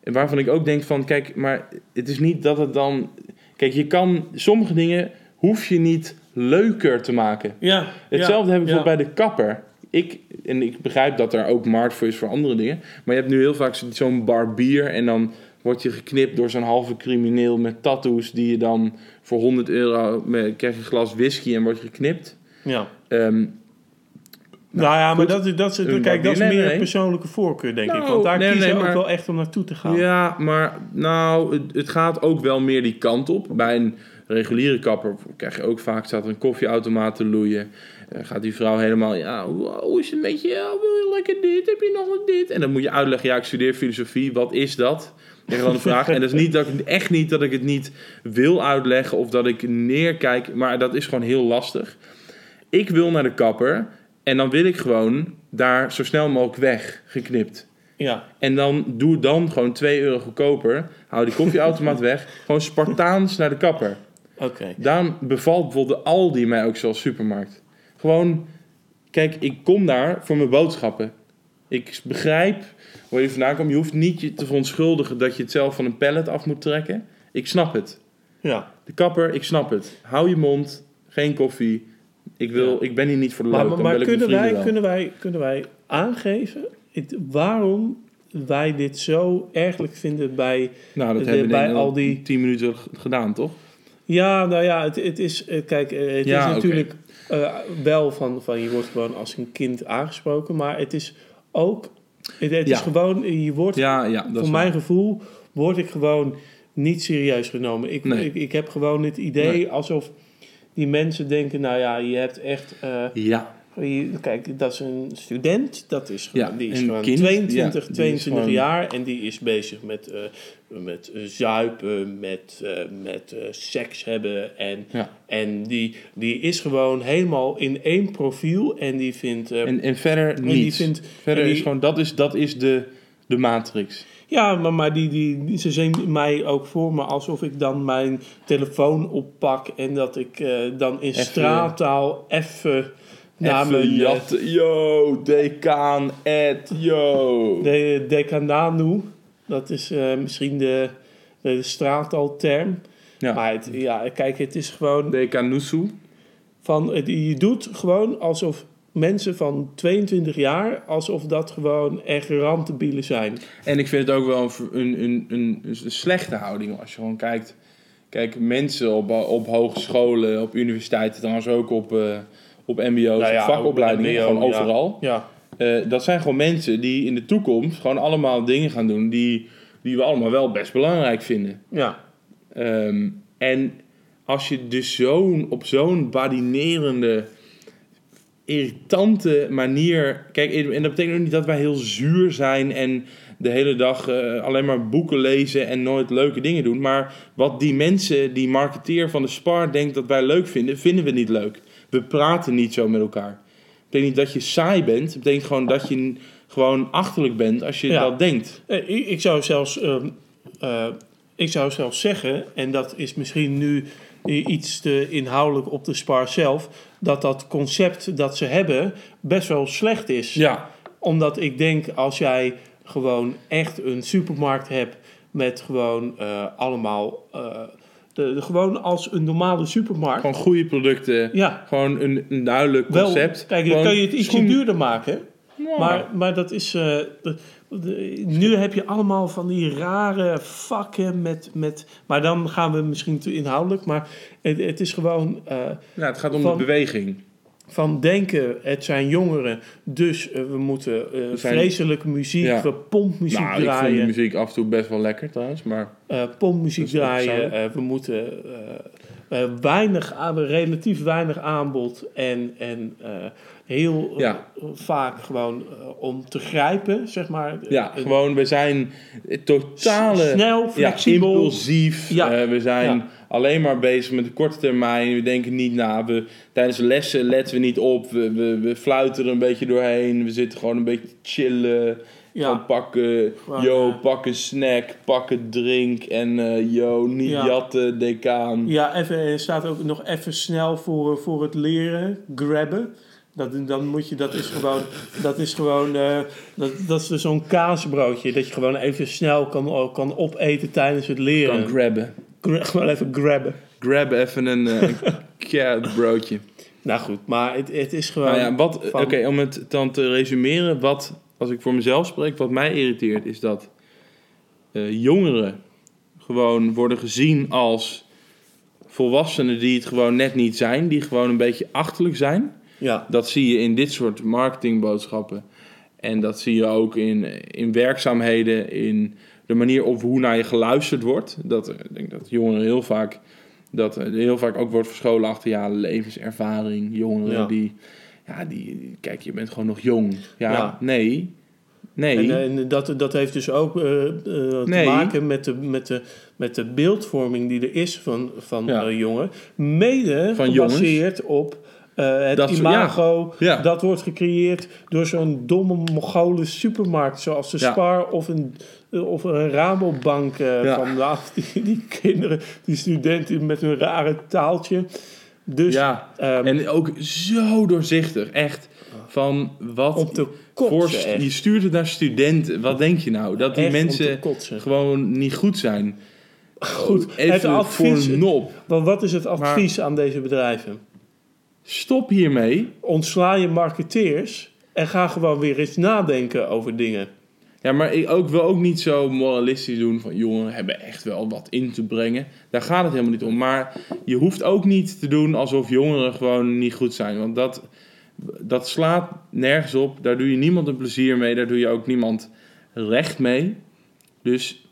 S1: En waarvan ik ook denk van, kijk, maar het is niet dat het dan... Kijk, je kan sommige dingen hoef je niet leuker te maken.
S2: Ja.
S1: Hetzelfde
S2: ja,
S1: heb ik
S2: ja.
S1: bij de kapper. Ik, en ik begrijp dat er ook markt voor is voor andere dingen. Maar je hebt nu heel vaak zo- zo'n barbier en dan word je geknipt door zo'n halve crimineel met tattoos die je dan voor 100 euro met, krijg je een glas whisky en word je geknipt.
S2: Ja.
S1: Ehm,
S2: Nou ja, maar
S1: goed.
S2: dat, is- dat, is,
S1: Een
S2: kijk, dat is meer
S1: nee.
S2: persoonlijke voorkeur, denk ik.
S1: Nou,
S2: Want daar
S1: nee,
S2: kiezen
S1: nee,
S2: we ook
S1: maar-
S2: wel echt om naartoe te gaan.
S1: ja, maar nou, het, het gaat ook wel meer die kant op. Bij een reguliere kapper krijg je ook vaak, staat een koffieautomaat te loeien. Eh, gaat die vrouw helemaal, ja, hoe, hoe is het met je? Ja, wil je lekker dit? Heb je nog wat dit? En dan moet je uitleggen, ja, ik studeer filosofie. Wat is dat? Is dan de vraag. En dat is niet dat ik, echt niet dat ik het niet wil uitleggen of dat ik neerkijk. Maar dat is gewoon heel lastig. Ik wil naar de kapper en dan wil ik gewoon daar zo snel mogelijk weg, geknipt.
S2: Ja.
S1: En dan doe dan gewoon 2 euro goedkoper. Hou die koffieautomaat weg. Gewoon Spartaans naar de kapper.
S2: Oké.
S1: Daarom bevalt bijvoorbeeld de Aldi mij ook zoals supermarkt. Gewoon, kijk, ik kom daar voor mijn boodschappen. Ik begrijp waar je vandaan komt. Je hoeft niet je te verontschuldigen dat je het zelf van een pallet af moet trekken. Ik snap het.
S2: Ja.
S1: De kapper, ik snap het. Hou je mond, geen koffie. Ik, wil,
S2: Ja.
S1: ik ben hier niet voor de leuk.
S2: Maar, maar kunnen, wij,
S1: wel.
S2: kunnen, wij, kunnen wij aangeven het- waarom wij dit zo ergelijk vinden bij...
S1: Nou, dat
S2: de-
S1: hebben we
S2: bij
S1: al
S2: die-
S1: 10 minuten gedaan, toch?
S2: Ja, nou ja, het, het is... eh, Kijk, eh, het
S1: Ja,
S2: is natuurlijk eh, wel van, van... Je wordt gewoon als een kind aangesproken. Maar het is ook... Het, het
S1: Ja.
S2: is gewoon... Je wordt,
S1: Ja, ja. Dat
S2: voor mijn gevoel, word ik gewoon niet serieus genomen. Ik,
S1: Nee.
S2: ik, ik heb gewoon het idee alsof die mensen denken... Nou ja, je hebt echt...
S1: Ja.
S2: Kijk, dat is een student, dat is,
S1: Ja,
S2: gewoon- die is gewoon
S1: kind,
S2: 22,
S1: ja, die is
S2: 22
S1: gewoon-
S2: jaar en die is bezig met, eh, met eh, zuipen, met, eh, met seks hebben. En,
S1: Ja.
S2: en die, die is gewoon helemaal in één profiel en die vindt...
S1: En, en verder
S2: die
S1: niets.
S2: vindt-
S1: verder
S2: en die-
S1: is gewoon, dat is, dat is de, de matrix.
S2: Ja, maar, maar die, die, ze zien mij ook voor me alsof ik dan mijn telefoon oppak en dat ik dan in
S1: Even-
S2: straattaal even mijn... eh,
S1: jatten. Yo, decaan, Ed, yo.
S2: De Decananu, dat is eh, misschien de, de straatalterm.
S1: Ja.
S2: Maar het, ja, kijk, het is gewoon
S1: Decanusu.
S2: van... Het, je doet gewoon alsof mensen van 22 jaar... alsof dat gewoon echt randdebielen zijn.
S1: En ik vind het ook wel een, een, een, een slechte houding als je gewoon kijkt. Kijk, mensen op, op hogescholen, op universiteiten, trouwens ook op, eh, op mbo's,
S2: Nou ja,
S1: vakopleidingen, gewoon overal.
S2: Ja,
S1: Eh, dat zijn gewoon mensen die in de toekomst gewoon allemaal dingen gaan doen die, die we allemaal wel best belangrijk vinden.
S2: ja.
S1: Ehm, en als je dus zo'n, op zo'n badinerende, irritante manier... Kijk, en dat betekent ook niet dat wij heel zuur zijn en de hele dag eh, alleen maar boeken lezen en nooit leuke dingen doen. Maar wat die mensen, die marketeer van de Spar denkt dat wij leuk vinden, vinden we niet leuk. We praten niet zo met elkaar. Het betekent niet dat je saai bent. Het betekent gewoon dat je gewoon achterlijk bent als je
S2: Ja.
S1: dat denkt.
S2: Eh, Ik, ik zou zelfs... ehm, eh, ik zou zelfs zeggen, en dat is misschien nu iets te inhoudelijk op de Spar zelf... dat dat concept dat ze hebben best wel slecht is.
S1: Ja,
S2: Omdat ik denk, als jij gewoon echt een supermarkt hebt met gewoon eh, allemaal... de, de- gewoon als een normale supermarkt.
S1: gewoon goede producten.
S2: ja,
S1: Gewoon een, een duidelijk
S2: wel.
S1: concept.
S2: Kijk, dan kan je het ietsje
S1: schoen-
S2: duurder maken.
S1: Ja.
S2: Maar, maar dat is... eh, de- de- nu heb je allemaal van die rare vakken met... met maar dan gaan we misschien te inhoudelijk. Maar het, het is gewoon... eh,
S1: Ja, het gaat om
S2: van-
S1: de beweging.
S2: Van denken, het zijn jongeren, dus eh, we moeten eh,
S1: zijn-
S2: vreselijke muziek,
S1: Ja.
S2: we pompmuziek
S1: Nou, ik vind de
S2: draaien,
S1: muziek af en toe best wel lekker trouwens, maar...
S2: eh, pompmuziek
S1: ook
S2: draaien, eh, we moeten eh, eh, weinig, relatief weinig aanbod en, en eh, heel eh,
S1: Ja.
S2: vaak gewoon eh, om te grijpen, zeg maar.
S1: Ja, gewoon, we zijn totale...
S2: Snel, flexibel.
S1: impulsief.
S2: Ja.
S1: Eh, we zijn. Alleen maar bezig met de korte termijn. We denken niet na. We, tijdens de lessen letten we niet op. We, we, we fluiten er een beetje doorheen. We zitten gewoon een beetje te chillen.
S2: Ja.
S1: Van pakken, yo,
S2: eh,
S1: pak een snack, pak een drink en eh, yo, niet
S2: Ja.
S1: jatten, decaan.
S2: Ja, even, er staat ook nog even snel voor, voor het leren, grabben. Dat, dan moet je, dat is gewoon, dat is gewoon, eh, dat, dat is dus zo'n kaasbroodje. Dat je gewoon even snel kan, kan opeten tijdens het leren.
S1: Kan grabben.
S2: Gewoon even grabben.
S1: Grab even een uh, carrot broodje.
S2: Nou goed, maar het, het is gewoon...
S1: Nou ja, wat,
S2: van-
S1: oké, om het dan te resumeren, wat, als ik voor mezelf spreek, wat mij irriteert, is dat eh, jongeren gewoon worden gezien als volwassenen die het gewoon net niet zijn, die gewoon een beetje achterlijk zijn.
S2: ja,
S1: Dat zie je in dit soort marketingboodschappen. En dat zie je ook in, in werkzaamheden, in de manier op hoe naar je geluisterd wordt. Dat, ik denk dat jongeren heel vaak, dat er heel vaak ook wordt verscholen achter ja, levenservaring. Jongeren
S2: Ja.
S1: die, ja, die, kijk, je bent gewoon nog jong. Ja,
S2: Ja.
S1: nee. Nee.
S2: En, eh, en dat, dat heeft dus ook eh, eh, te
S1: Nee.
S2: maken met de, met, de, met de beeldvorming die er is van, van
S1: Ja.
S2: eh, jongeren. Mede
S1: Van
S2: gebaseerd op eh, het
S1: Dat
S2: imago.
S1: Ja.
S2: Dat wordt gecreëerd door zo'n domme Mongolen supermarkt. Zoals de. Spar of een, eh, of een Rabobank. eh, van die, die kinderen, die studenten met hun rare taaltje. Dus
S1: ja,
S2: ehm,
S1: en ook zo doorzichtig. Echt van wat...
S2: te
S1: voor,
S2: kotsen.
S1: je stuurt het naar studenten. Wat denk je nou? Dat die
S2: Echt
S1: mensen gewoon niet goed zijn.
S2: Goed,
S1: Even
S2: het advies-
S1: voor een nop.
S2: Want wat is het advies aan deze bedrijven?
S1: Stop hiermee.
S2: ontsla je marketeers en ga gewoon weer eens nadenken over dingen.
S1: Ja, maar ik ook, wil ook niet zo moralistisch doen van jongeren hebben echt wel wat in te brengen. Daar gaat het helemaal niet om. Maar je hoeft ook niet te doen alsof jongeren gewoon niet goed zijn. Want dat, dat slaat nergens op. Daar doe je niemand een plezier mee. Daar doe je ook niemand recht mee. Dus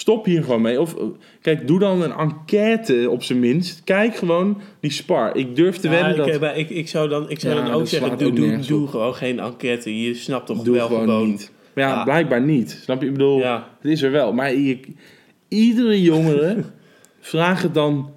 S1: stop hier gewoon mee. Of kijk, doe dan een enquête op zijn minst. Kijk gewoon die spar. Ik durf te
S2: Ja,
S1: wedden dat...
S2: ik, maar ik, ik zou dan, ik zou
S1: Ja,
S2: dan ook zeggen, doe,
S1: ook
S2: doe,
S1: nergens
S2: doe gewoon geen enquête. Je snapt toch
S1: Doe
S2: wel
S1: gewoon,
S2: gewoon.
S1: niet. Maar ja,
S2: Ja.
S1: blijkbaar niet. Snap je? Ik bedoel,
S2: Ja.
S1: het is er wel. Maar je, iedere jongere, vraag het dan...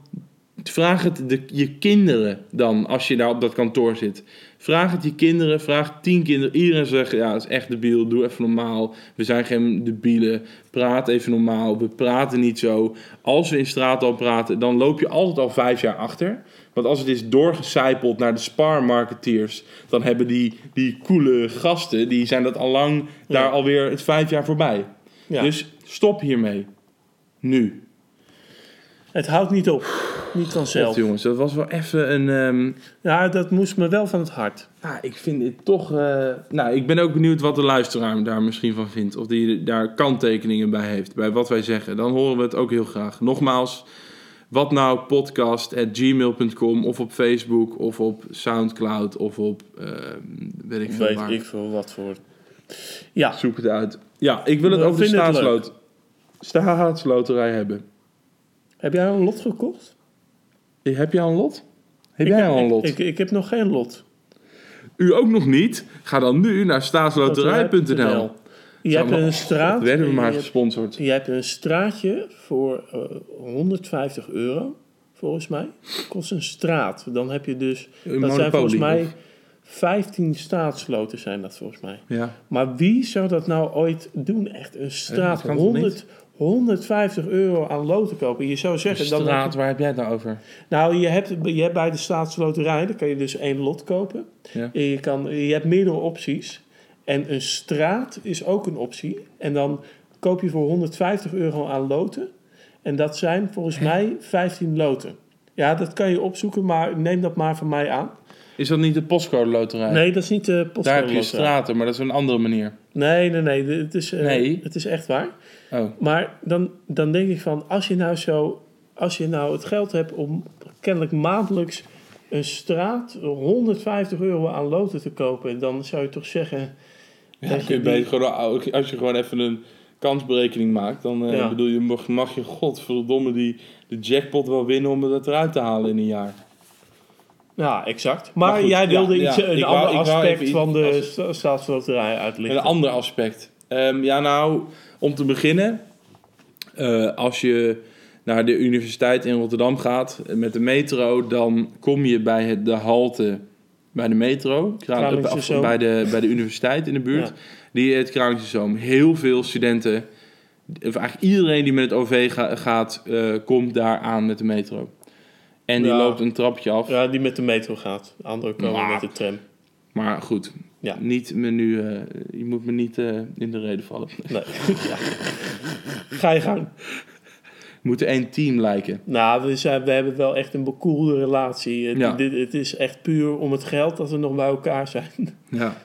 S1: Vraag het de, je kinderen dan, als je daar op dat kantoor zit. Vraag het je kinderen, vraag tien kinderen. Iedereen zegt, ja, dat is echt debiel, doe even normaal. We zijn geen debielen, praat even normaal. We praten niet zo. Als we in straat al praten, dan loop je altijd al vijf jaar achter. Want als het is doorgecijpeld naar de spar-marketeers... dan hebben die, die coole gasten, die zijn dat al lang daar alweer het vijf jaar voorbij.
S2: Ja.
S1: Dus stop hiermee. Nu.
S2: Het houdt niet op. Niet vanzelf.
S1: God, jongens, dat was wel even een... ehm,
S2: Ja, dat moest me wel van het hart.
S1: Nou, ik vind dit toch. eh, nou, ik ben ook benieuwd wat de luisteraar daar misschien van vindt. Of die daar kanttekeningen bij heeft. Bij wat wij zeggen. Dan horen we het ook heel graag. Nogmaals, wat nou podcast.gmail.com of op Facebook of op Soundcloud of op. eh, weet ik veel
S2: Weet
S1: waar.
S2: ik veel wat voor. Ja,
S1: Zoek het uit. Ja, ik wil het
S2: We
S1: over de
S2: het
S1: staatsloot, staatsloterij hebben.
S2: heb jij een lot gekocht?
S1: Heb jij al een lot? Heb
S2: ik
S1: jij
S2: heb,
S1: al een lot?
S2: Ik, ik, heb nog geen lot.
S1: U ook nog niet? Ga dan nu naar staatsloterij.nl.
S2: Je hebt een straat.
S1: Dat werden we maar
S2: je,
S1: gesponsord.
S2: je hebt een straatje voor eh, 150 euro, volgens mij. Kost een straat. Dan heb je dus.
S1: Een
S2: dat zijn volgens mij
S1: of-
S2: 15 staatsloten zijn dat volgens mij.
S1: Ja.
S2: Maar wie zou dat nou ooit doen? Echt een straat.
S1: kan toch
S2: 100, 150 euro aan loten kopen. Je zou zeggen... Dan
S1: Straat, waar heb jij het nou over?
S2: nou, je hebt, je hebt bij de staatsloterij, dan kan je dus één lot kopen.
S1: Ja.
S2: En je, kan, je hebt meerdere opties. En een straat is ook een optie. En dan koop je voor 150 euro aan loten. En dat zijn volgens mij 15 loten. Ja, dat kan je opzoeken, maar neem dat maar van mij aan.
S1: Is dat niet de postcode loterij?
S2: Nee, dat is niet de
S1: Daar heb
S2: postcode
S1: je
S2: loterij.
S1: straten, maar dat is een andere manier.
S2: Nee, nee, nee. Het is, eh,
S1: Nee.
S2: het is echt waar.
S1: Oh.
S2: Maar dan, dan denk ik van, als je nou zo, als je nou het geld hebt om kennelijk maandelijks een straat 150 euro aan loten te kopen, dan zou je toch zeggen.
S1: Ja,
S2: dat
S1: je
S2: die-
S1: beter gewoon, als je gewoon even een kansberekening maakt, dan
S2: Ja.
S1: bedoel je, mag, mag je godverdomme die, de jackpot wel winnen om het eruit te halen in een jaar.
S2: Ja, exact. Maar,
S1: Maar goed,
S2: jij wilde
S1: ja,
S2: iets, een ander
S1: wou
S2: aspect van de staatsloterij uitlichten.
S1: Een ander aspect. Ehm, ja, nou, om te beginnen, eh, als je naar de universiteit in Rotterdam gaat met de metro, dan kom je bij het, de halte bij de metro,
S2: Kralingse Zoom.
S1: bij, de, bij de universiteit in de buurt.
S2: Ja.
S1: Die het Kralingse Zoom. Heel veel studenten, of eigenlijk iedereen die met het OV ga- gaat, eh, komt daar aan met de metro. En die
S2: Ja.
S1: loopt een trapje af.
S2: Ja, die met de metro gaat. Anderen komen
S1: Maar-
S2: met de tram.
S1: Maar goed,
S2: Ja.
S1: niet me nu, eh, je moet me niet eh, in de reden vallen.
S2: Nee. ja. Ga je gang.
S1: We moeten één team lijken.
S2: Nou, we, zijn, we hebben wel echt een bekoelde relatie. Het,
S1: Ja.
S2: dit, het is echt puur om het geld dat we nog bij elkaar zijn.
S1: Ja.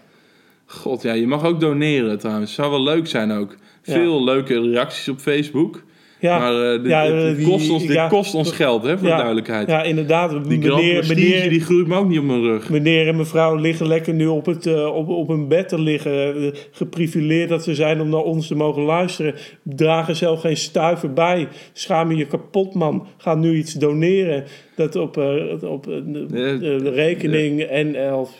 S1: God, ja, je mag ook doneren trouwens. Zou wel leuk zijn ook. Veel leuke reacties op Facebook.
S2: Ja,
S1: maar eh, dit,
S2: Ja,
S1: dit- kost ons, dit
S2: ja.
S1: kost ons geld, hè, voor
S2: Ja.
S1: de duidelijkheid.
S2: ja inderdaad.
S1: Die
S2: meneer,
S1: die groeit me ook niet op mijn rug.
S2: meneer en mevrouw liggen lekker nu op, het, eh, op, op hun bed te liggen. Eh, Geprivileerd dat ze zijn om naar ons te mogen luisteren. Dragen zelf geen stuiver bij. Schaam je kapot, man. Ga nu iets doneren. Dat op, op de, rekening en elf.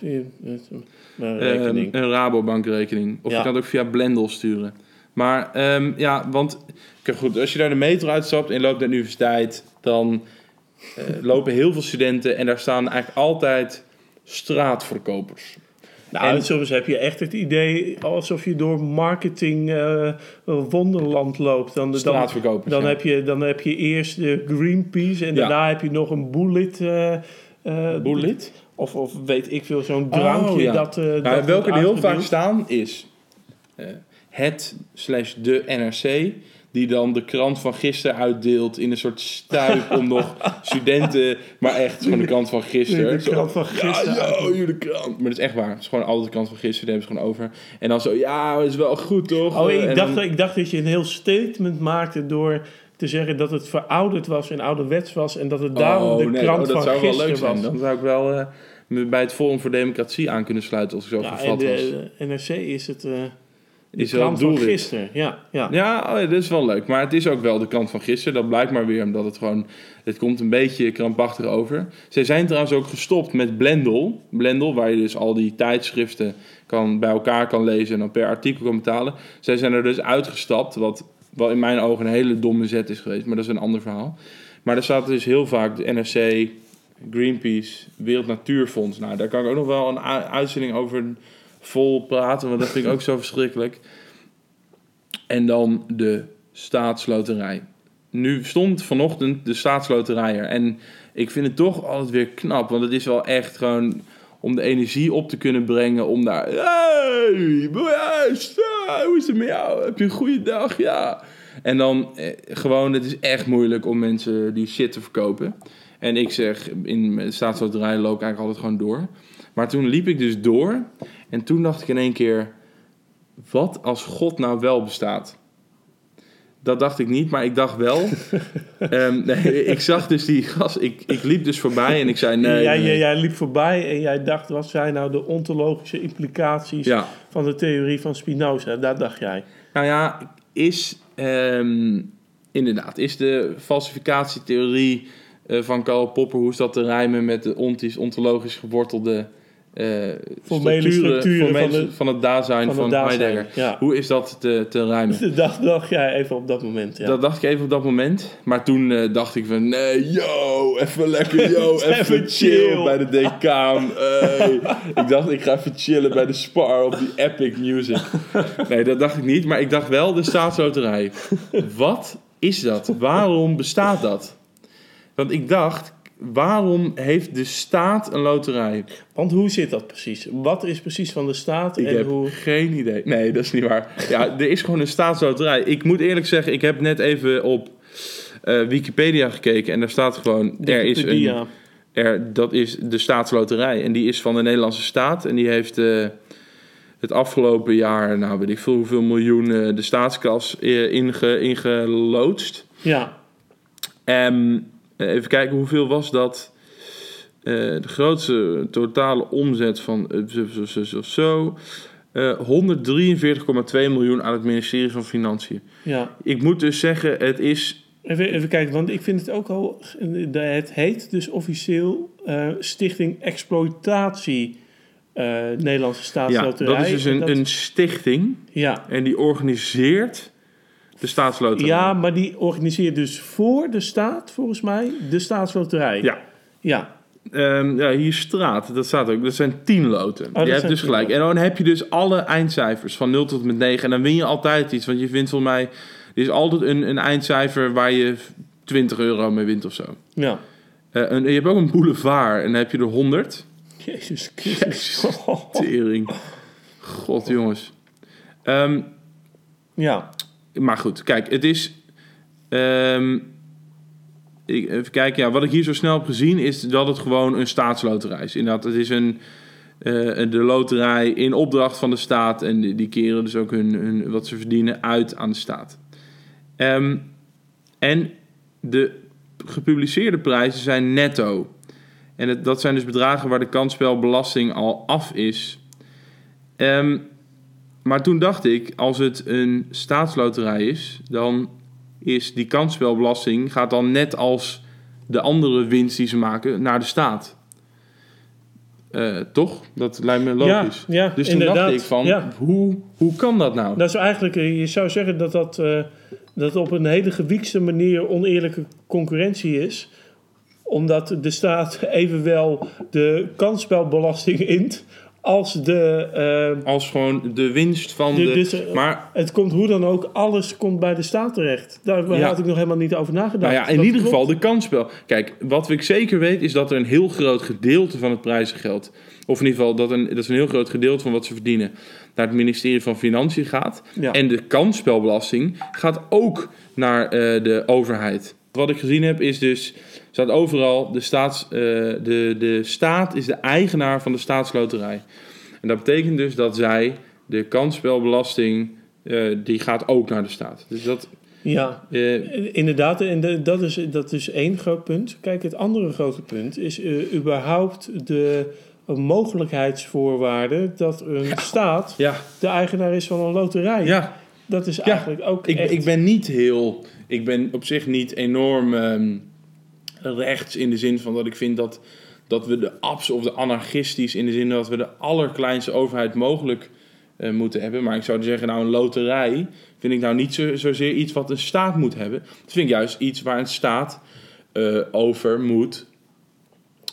S2: rekening.
S1: een Rabobankrekening. Of je kan het ook via Blendel sturen. Maar ehm, ja, want goed, als je daar de metro uitstapt en loopt naar de universiteit, dan eh, lopen heel veel studenten en daar staan eigenlijk altijd straatverkopers.
S2: Nou,
S1: En-
S2: soms heb je echt het idee alsof je door marketing eh, wonderland loopt. Dan, dan,
S1: Straatverkopers.
S2: dan,
S1: ja.
S2: heb je, dan heb je eerst de Greenpeace en
S1: Ja.
S2: daarna heb je nog een bullet. eh, eh,
S1: Bullet?
S2: Of, of weet ik veel, zo'n drankje
S1: Oh, ja.
S2: dat,
S1: Nou,
S2: dat
S1: welke er heel vaak staan is het slash de NRC. Die dan de krant van gisteren uitdeelt in een soort stuip om nog studenten. Maar echt gewoon de krant van gisteren.
S2: De krant van gisteren
S1: Ja, jullie krant. Maar dat is echt waar. Het is gewoon altijd de krant van gisteren. Die hebben ze gewoon over. En dan zo, ja, is wel goed toch?
S2: Oh, ik
S1: en
S2: dacht,
S1: dan-
S2: ik dacht dat je een heel statement maakte door te zeggen dat het verouderd was en ouderwets was. En dat het daarom
S1: Oh,
S2: de
S1: nee,
S2: krant
S1: oh, dat
S2: van
S1: zou wel
S2: gisteren
S1: leuk zijn.
S2: was.
S1: Dan zou ik wel eh, bij het Forum voor Democratie aan kunnen sluiten als ik zo
S2: Ja, en
S1: gevat was.
S2: de NRC is het eh
S1: Is wel
S2: krant van
S1: doelwit.
S2: gisteren. Ja, ja.
S1: Ja, oh ja, dat is wel leuk. Maar het is ook wel de kant van gisteren. Dat blijkt maar weer omdat het gewoon... Het komt een beetje krampachtig over. Zij zijn trouwens ook gestopt met Blendel. Blendel, waar je dus al die tijdschriften kan, bij elkaar kan lezen... en dan per artikel kan betalen. Zij zijn er dus uitgestapt, wat wel in mijn ogen een hele domme zet is geweest. Maar dat is een ander verhaal. Maar er staat dus heel vaak de NRC, Greenpeace, Wereld Natuurfonds. Nou, daar kan ik ook nog wel een uitzending over vol praten... want dat vind ik ook zo verschrikkelijk. En dan de staatsloterij. Nu stond vanochtend de staatsloterij er. En ik vind het toch altijd weer knap. Want het is wel echt gewoon om de energie op te kunnen brengen. Om daar... Hey, hoe is het met jou? Heb je een goede dag? Ja. En dan eh, gewoon, het is echt moeilijk om mensen die shit te verkopen. En ik zeg, in de staatsloterij loop ik eigenlijk altijd gewoon door. Maar toen liep ik dus door. En toen dacht ik in één keer... Wat als God nou wel bestaat? Dat dacht ik niet, maar ik dacht wel. Ehm, nee, ik zag dus die gast. Ik, ik liep dus voorbij en ik zei nee.
S2: jij,
S1: nee.
S2: jij, jij liep voorbij en jij dacht, wat zijn nou de ontologische implicaties
S1: Ja,
S2: van de theorie van Spinoza? Daar dacht jij.
S1: nou ja, is ehm, inderdaad, is de falsificatietheorie eh, van Karl Popper, hoe is dat te rijmen met de ontologisch gewortelde eh
S2: Formele structuren
S1: formele-
S2: van de-
S1: van het Dasein
S2: van
S1: van,
S2: Dasein,
S1: Heidegger.
S2: ja.
S1: Hoe is dat te, te rijmen?
S2: Dat dacht jij even op dat moment, ja.
S1: Dat dacht ik even op dat moment. Maar toen eh, dacht ik van... Nee, yo, even lekker, yo, even, chill. bij de decaan. Hey. ik dacht, ik ga even chillen bij de Spar op die Epic Music. Nee, dat dacht ik niet. Maar ik dacht wel de staatsloterij. Wat is dat? Waarom bestaat dat? Want ik dacht, waarom heeft de staat een loterij?
S2: Want hoe zit dat precies? Wat is precies van de staat
S1: Ik
S2: en
S1: heb
S2: hoe...
S1: geen idee. Nee, dat is niet waar. Ja, er is gewoon een staatsloterij. Ik moet eerlijk zeggen, ik heb net even op eh, Wikipedia gekeken en daar staat gewoon... Er is een, er, dat is de staatsloterij en die is van de Nederlandse staat en die heeft eh, het afgelopen jaar, nou weet ik veel hoeveel miljoen eh, de staatskas inge, ingeloodst.
S2: Ja,
S1: Ehm, eh, even kijken, hoeveel was dat? Eh, de grootste totale omzet van eh, zo, zo, zo, zo, zo. Eh, 143,2 miljoen aan het ministerie van Financiën.
S2: ja.
S1: Ik moet dus zeggen, het is...
S2: Even, even kijken, want ik vind het ook al... Het heet dus officieel eh, Stichting Exploitatie eh, Nederlandse
S1: Ja,
S2: Staatsloterij.
S1: dat is dus een,
S2: Dat-
S1: een stichting
S2: Ja,
S1: en die organiseert De staatsloterij.
S2: Ja, maar die organiseert dus voor de staat, volgens mij, de staatsloterij.
S1: Ja.
S2: Ja,
S1: Ehm, ja, hier straat, dat staat ook. Dat zijn 10 loten.
S2: Oh,
S1: je hebt dus
S2: 10
S1: gelijk. En dan heb je dus alle eindcijfers van 0 tot met 9. En dan win je altijd iets. Want je vindt volgens mij... Er is altijd een, een eindcijfer waar je 20 euro mee wint of zo.
S2: ja.
S1: Eh, en je hebt ook een boulevard. En dan heb je er 100.
S2: Jezus Christus.
S1: Tering. God, jongens. Ehm,
S2: Ja,
S1: maar goed, kijk, het is... ehm, ik, even kijken, ja, wat ik hier zo snel heb gezien is dat het gewoon een staatsloterij is. Inderdaad, het is een, eh, de loterij in opdracht van de staat en die, keren dus ook hun, hun, wat ze verdienen uit aan de staat. Ehm, en de gepubliceerde prijzen zijn netto. En dat zijn dus bedragen waar de kansspelbelasting al af is. Ehm, maar toen dacht ik, als het een staatsloterij is, dan is die kansspelbelasting gaat dan net als de andere winst die ze maken naar de staat. Eh, toch? Dat lijkt me logisch.
S2: Ja, ja,
S1: dus toen
S2: inderdaad.
S1: dacht ik van,
S2: Ja.
S1: hoe, hoe kan dat nou?
S2: dat is eigenlijk, eh, je zou zeggen dat dat, eh, dat op een hele gewiekste manier oneerlijke concurrentie is. Omdat de staat evenwel de kansspelbelasting int als de... eh,
S1: Als gewoon de winst van
S2: de-
S1: de...
S2: dus, eh,
S1: maar
S2: het komt hoe dan ook, alles komt bij de staat terecht. Daar
S1: Ja.
S2: had ik nog helemaal niet over nagedacht.
S1: Nou ja, in
S2: Dat
S1: ieder geval de kansspel. Kijk, wat ik zeker weet is dat er een heel groot gedeelte van het prijzengeld, of in ieder geval dat, een, dat is een heel groot gedeelte van wat ze verdienen, naar het ministerie van Financiën gaat.
S2: Ja.
S1: En de kansspelbelasting gaat ook naar eh, de overheid. Wat ik gezien heb is dus, staat overal, de, staats, eh, de, de staat is de eigenaar van de staatsloterij. En dat betekent dus dat zij de kansspelbelasting, eh, die gaat ook naar de staat. Dus dat...
S2: Ja,
S1: eh,
S2: Inderdaad, en de- dat is, dat is één groot punt. Kijk, het andere grote punt is überhaupt de mogelijkheidsvoorwaarde dat een staat
S1: ja,
S2: de eigenaar is van een loterij.
S1: ja.
S2: Dat is eigenlijk ook
S1: Ik,
S2: echt...
S1: ik ben niet heel. Ik ben op zich niet enorm ehm, rechts in de zin van dat ik vind dat, dat we de abs of de anarchistisch in de zin dat we de allerkleinste overheid mogelijk eh, moeten hebben. Maar ik zou zeggen, nou, een loterij vind ik nou niet zo, zozeer iets wat een staat moet hebben. Dat vind ik juist iets waar een staat eh, over moet.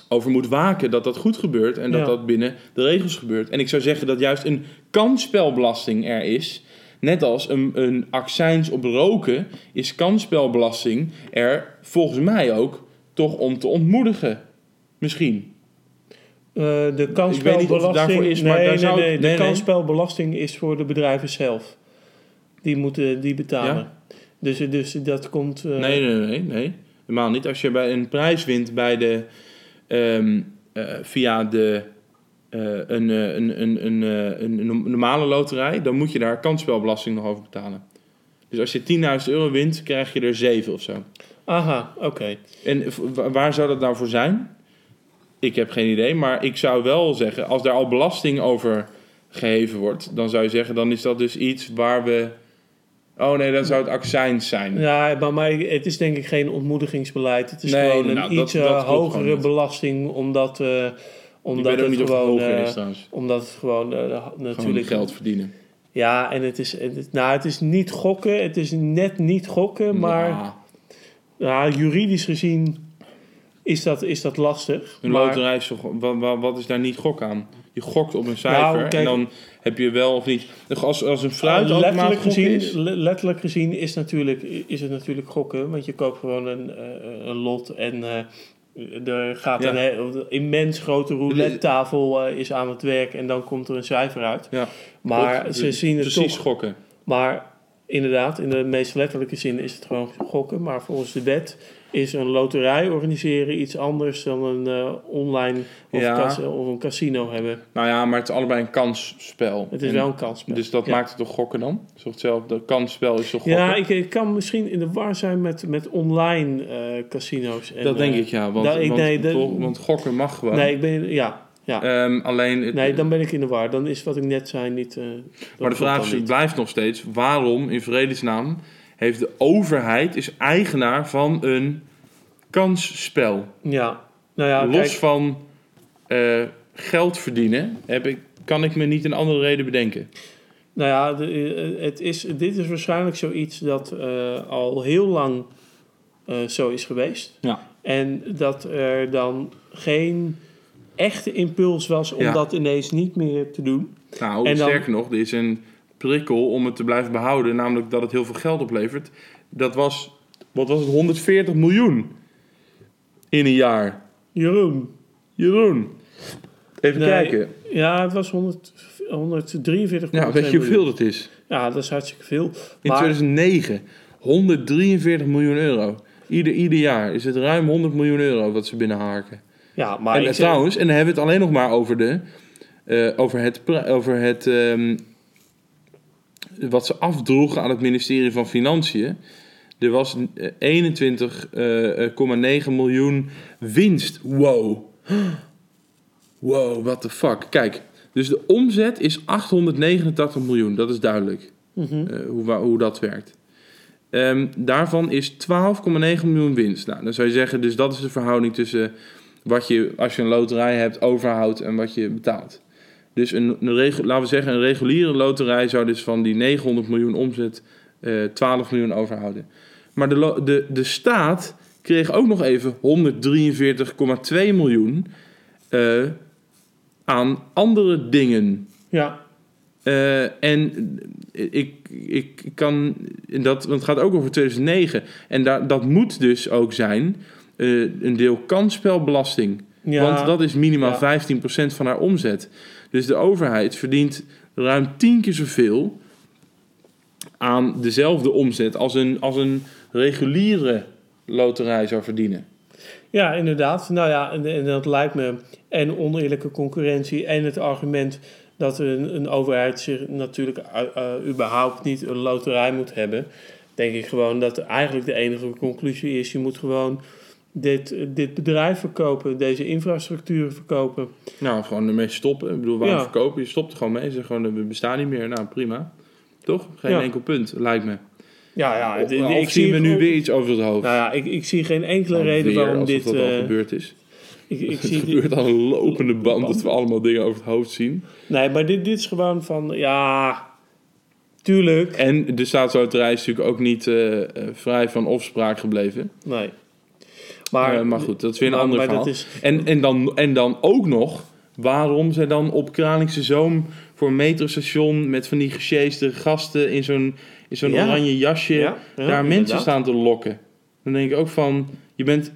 S1: Over moet waken dat dat goed gebeurt en dat
S2: Ja.
S1: dat binnen de regels gebeurt. En ik zou zeggen dat juist een kansspelbelasting er is. Net als een, een accijns op roken is kansspelbelasting er volgens mij ook toch om te ontmoedigen. Misschien.
S2: Eh, de kansspelbelasting...
S1: is, maar
S2: nee,
S1: daar
S2: nee,
S1: zou-
S2: nee, de kansspelbelasting is voor de bedrijven zelf. Die moeten die betalen. Dus, dus dat komt... eh,
S1: Nee, nee, nee, nee. Helemaal niet. Als je bij een prijs wint bij de, ehm, eh, via de, een, een, een, een, een, een normale loterij, dan moet je daar kansspelbelasting nog over betalen. Dus als je 10.000 euro wint, krijg je er 7 of zo.
S2: Aha, oké.
S1: En waar zou dat nou voor zijn? Ik heb geen idee, maar ik zou wel zeggen, als daar al belasting over geheven wordt, dan zou je zeggen, dan is dat dus iets waar we. Oh nee, dan zou het accijns zijn.
S2: Ja, maar, maar het is denk ik geen ontmoedigingsbeleid. Het is
S1: Nee,
S2: gewoon een
S1: nou, dat-
S2: iets
S1: dat klopt gewoon
S2: hogere belasting, omdat,
S1: ik
S2: omdat het
S1: niet of het
S2: gewoon,
S1: hoger
S2: eh,
S1: is
S2: omdat het gewoon eh,
S1: Gewoon
S2: natuurlijk
S1: geld verdienen.
S2: Ja, en het is, het, nou, het is niet gokken. Het is net niet gokken, maar
S1: Ja,
S2: ja, juridisch gezien is dat, is dat lastig.
S1: een
S2: maar,
S1: loterij is toch, wat, wat, is daar niet gok aan? Je gokt op een cijfer
S2: Nou, kijk-
S1: en dan heb je wel of niet. Als, als een
S2: Uh,
S1: fruitautomaat
S2: letterlijk, gezien,
S1: is,
S2: le- letterlijk gezien is, natuurlijk, is het natuurlijk gokken. Want je koopt gewoon een, eh, een lot en eh, er gaat
S1: Ja.
S2: een, immens grote roulette tafel eh, is aan het werk en dan komt er een cijfer uit.
S1: Ja,
S2: Maar ze zien het
S1: precies
S2: toch.
S1: gokken.
S2: Maar inderdaad, in de meest letterlijke zin is het gewoon gokken. Maar volgens de wet is een loterij organiseren iets anders dan een eh, online of,
S1: Ja.
S2: of een casino hebben.
S1: Nou ja, maar het is allebei een kansspel.
S2: Het is
S1: En-
S2: wel een kansspel.
S1: Dus dat
S2: Ja.
S1: maakt het toch gokken dan? Toch hetzelfde? kansspel is toch gokken?
S2: Ja, ik, ik kan misschien in de war zijn met, met online eh, casino's. En,
S1: dat denk
S2: eh,
S1: ik ja. Want,
S2: dat- ik-
S1: want,
S2: nee, dat-
S1: toch- want gokken mag gewoon.
S2: Nee, ik ben, ja, ja.
S1: Ehm, alleen, het-
S2: nee, dan ben ik in de war. Dan is wat ik net zei niet... eh,
S1: maar de vraag is, blijft nog steeds: waarom in vredesnaam heeft de overheid is eigenaar van een kansspel?
S2: Ja, nou ja,
S1: Los
S2: kijk,
S1: van eh, geld verdienen heb ik, kan ik me niet een andere reden bedenken.
S2: Nou ja, de, eh, het is, dit is waarschijnlijk zoiets dat al heel lang zo is geweest.
S1: Ja.
S2: En dat er dan geen echte impuls was om
S1: Ja.
S2: dat ineens niet meer te doen.
S1: Nou,
S2: En dan-
S1: sterker nog, er is een prikkel om het te blijven behouden, namelijk dat het heel veel geld oplevert. Dat was, wat was het, 140 miljoen in een jaar.
S2: Jeroen.
S1: Jeroen, even
S2: Nee,
S1: kijken.
S2: Ja, het was 100, 143
S1: Ja, weet je hoeveel dat is?
S2: Ja, dat is hartstikke veel.
S1: In
S2: Maar-
S1: 2009, 143 miljoen euro. Ieder, ieder jaar is het ruim 100 miljoen euro wat ze binnenharken.
S2: Ja, maar
S1: en eh, trouwens, en dan hebben we het alleen nog maar over, de, eh, over het, over het ehm, wat ze afdroegen aan het ministerie van Financiën. Er was eh, 21,9 miljoen winst. Wow. Wow, what the fuck. Kijk, dus de omzet is 889 miljoen. Dat is duidelijk
S2: Mhm.
S1: eh, hoe, hoe dat werkt. Ehm, daarvan is 12,9 miljoen winst. Nou, dan zou je zeggen, dus dat is de verhouding tussen wat je, als je een loterij hebt, overhoudt en wat je betaalt. Dus een, een laten we zeggen, een reguliere loterij zou dus van die 900 miljoen omzet eh 12 miljoen overhouden. Maar de, de, de staat kreeg ook nog even 143,2 miljoen eh, aan andere dingen.
S2: Ja,
S1: Eh, en ik, ik kan dat, want het gaat ook over 2009. En daar, dat moet dus ook zijn eh, een deel kansspelbelasting.
S2: ja.
S1: Want dat is minimaal
S2: Ja.
S1: 15% van haar omzet. Dus de overheid verdient ruim 10 keer zoveel aan dezelfde omzet als een, als een reguliere loterij zou verdienen.
S2: Ja, inderdaad. Nou ja, en, en dat lijkt me en oneerlijke concurrentie en het argument dat een, een overheid zich natuurlijk uh, uh, überhaupt niet een loterij moet hebben. Denk ik gewoon dat eigenlijk de enige conclusie is: je moet gewoon dit, dit bedrijf verkopen, deze infrastructuur verkopen.
S1: Nou, gewoon ermee stoppen. Ik bedoel, waarom
S2: Ja.
S1: verkopen? Je stopt er gewoon mee. Zeg gewoon, we bestaan niet meer. Nou, prima. Toch? Geen
S2: Ja.
S1: enkel punt, lijkt me.
S2: Ja, ja.
S1: Of,
S2: d-
S1: of
S2: ik
S1: zien we nu weer iets over het hoofd?
S2: Nou ja, ik, ik zie geen enkele reden waarom dit.
S1: dat al
S2: eh,
S1: gebeurd is.
S2: ik, ik
S1: Het
S2: zie
S1: gebeurt aan een lopende band dat we allemaal dingen over het hoofd zien.
S2: nee, maar dit, dit is gewoon van ja. Tuurlijk.
S1: En de staatsloterij is natuurlijk ook niet eh, eh, vrij van opspraak gebleven.
S2: Nee.
S1: Maar,
S2: Maar,
S1: maar goed, dat is weer een
S2: maar-
S1: ander
S2: maar
S1: verhaal.
S2: is-
S1: En, en, dan, en dan ook nog waarom ze dan op Kralingse Zoom voor een metrostation met van die gesjeeste gasten in zo'n, in zo'n
S2: Ja.
S1: oranje jasje
S2: Ja, ja,
S1: daar
S2: inderdaad.
S1: mensen staan te lokken. Dan denk ik ook van, je bent,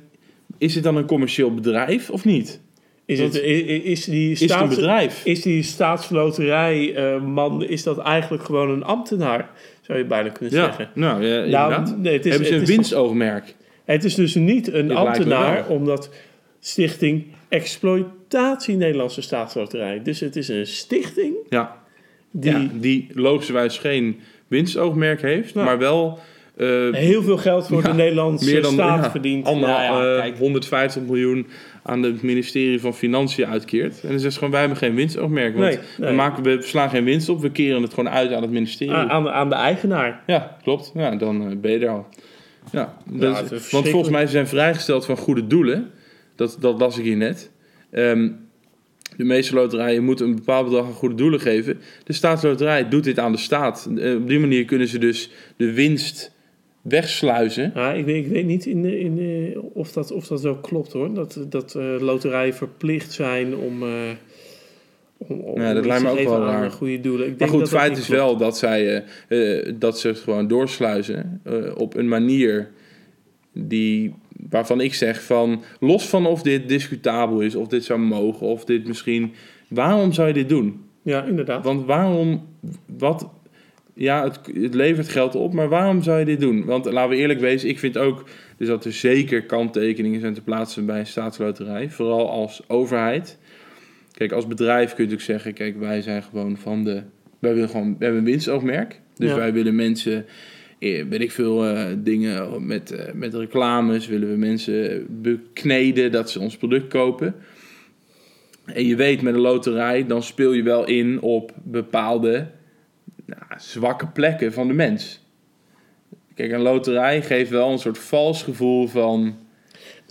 S1: is dit dan een commercieel bedrijf of niet?
S2: Is, het, is die
S1: Is het een
S2: staats,
S1: bedrijf?
S2: is die staatsloterij eh, man, is dat eigenlijk gewoon een ambtenaar? Zou je bijna kunnen
S1: Ja,
S2: zeggen.
S1: nou ja, inderdaad.
S2: nee, het is,
S1: Hebben ze een
S2: het is-
S1: winstoogmerk?
S2: Het is dus niet een ambtenaar, omdat Stichting Exploitatie Nederlandse Staatsloterij. Dus het is een stichting
S1: Ja,
S2: die
S1: die, die logischerwijs geen winstoogmerk heeft,
S2: Nou.
S1: maar wel eh,
S2: heel veel geld voor
S1: Ja,
S2: de Nederlandse
S1: meer dan
S2: staat
S1: ja,
S2: verdient.
S1: Allemaal
S2: Nou ja,
S1: eh,
S2: kijk.
S1: 150 miljoen aan het ministerie van Financiën uitkeert. En dan zegt ze gewoon, wij hebben geen winstoogmerk. Want
S2: Nee, nee.
S1: We, maken, we slaan geen winst op, we keren het gewoon uit aan het ministerie.
S2: Aan, aan, de- aan de eigenaar.
S1: Ja, klopt. Ja, dan eh, ben je er al. Ja, dat want volgens mij zijn vrijgesteld van goede doelen. Dat, dat las ik hier net. Ehm, de meeste loterijen moeten een bepaald bedrag aan goede doelen geven. De staatsloterij doet dit aan de staat. Eh, op die manier kunnen ze dus de winst wegsluizen.
S2: Ja, ik, weet, ik weet niet in, in, of, dat, of dat wel klopt hoor. Dat, dat eh, loterijen verplicht zijn om. Om, om
S1: Ja, dat lijkt me ook wel raar.
S2: goede doelen. Ik
S1: Maar
S2: denk
S1: goed, het feit is
S2: klopt.
S1: wel dat, zij, eh, eh, dat ze het gewoon doorsluizen eh, op een manier die, waarvan ik zeg van, los van of dit discutabel is, of dit zou mogen, of dit misschien, waarom zou je dit doen?
S2: Ja, inderdaad.
S1: Want waarom, wat, ja, het, het levert geld op, maar waarom zou je dit doen? Want laten we eerlijk wezen, ik vind ook dus dat er zeker kanttekeningen zijn te plaatsen bij een staatsloterij, vooral als overheid. Kijk, als bedrijf kun je natuurlijk zeggen, kijk, wij zijn gewoon van de, wij willen gewoon, we hebben een winstoogmerk. Dus
S2: Ja.
S1: wij willen mensen, eh, weet ik veel, eh, dingen met, eh, met reclames, willen we mensen bekneden dat ze ons product kopen. En je weet met een loterij, dan speel je wel in op bepaalde nou, zwakke plekken van de mens. Kijk, een loterij geeft wel een soort vals gevoel van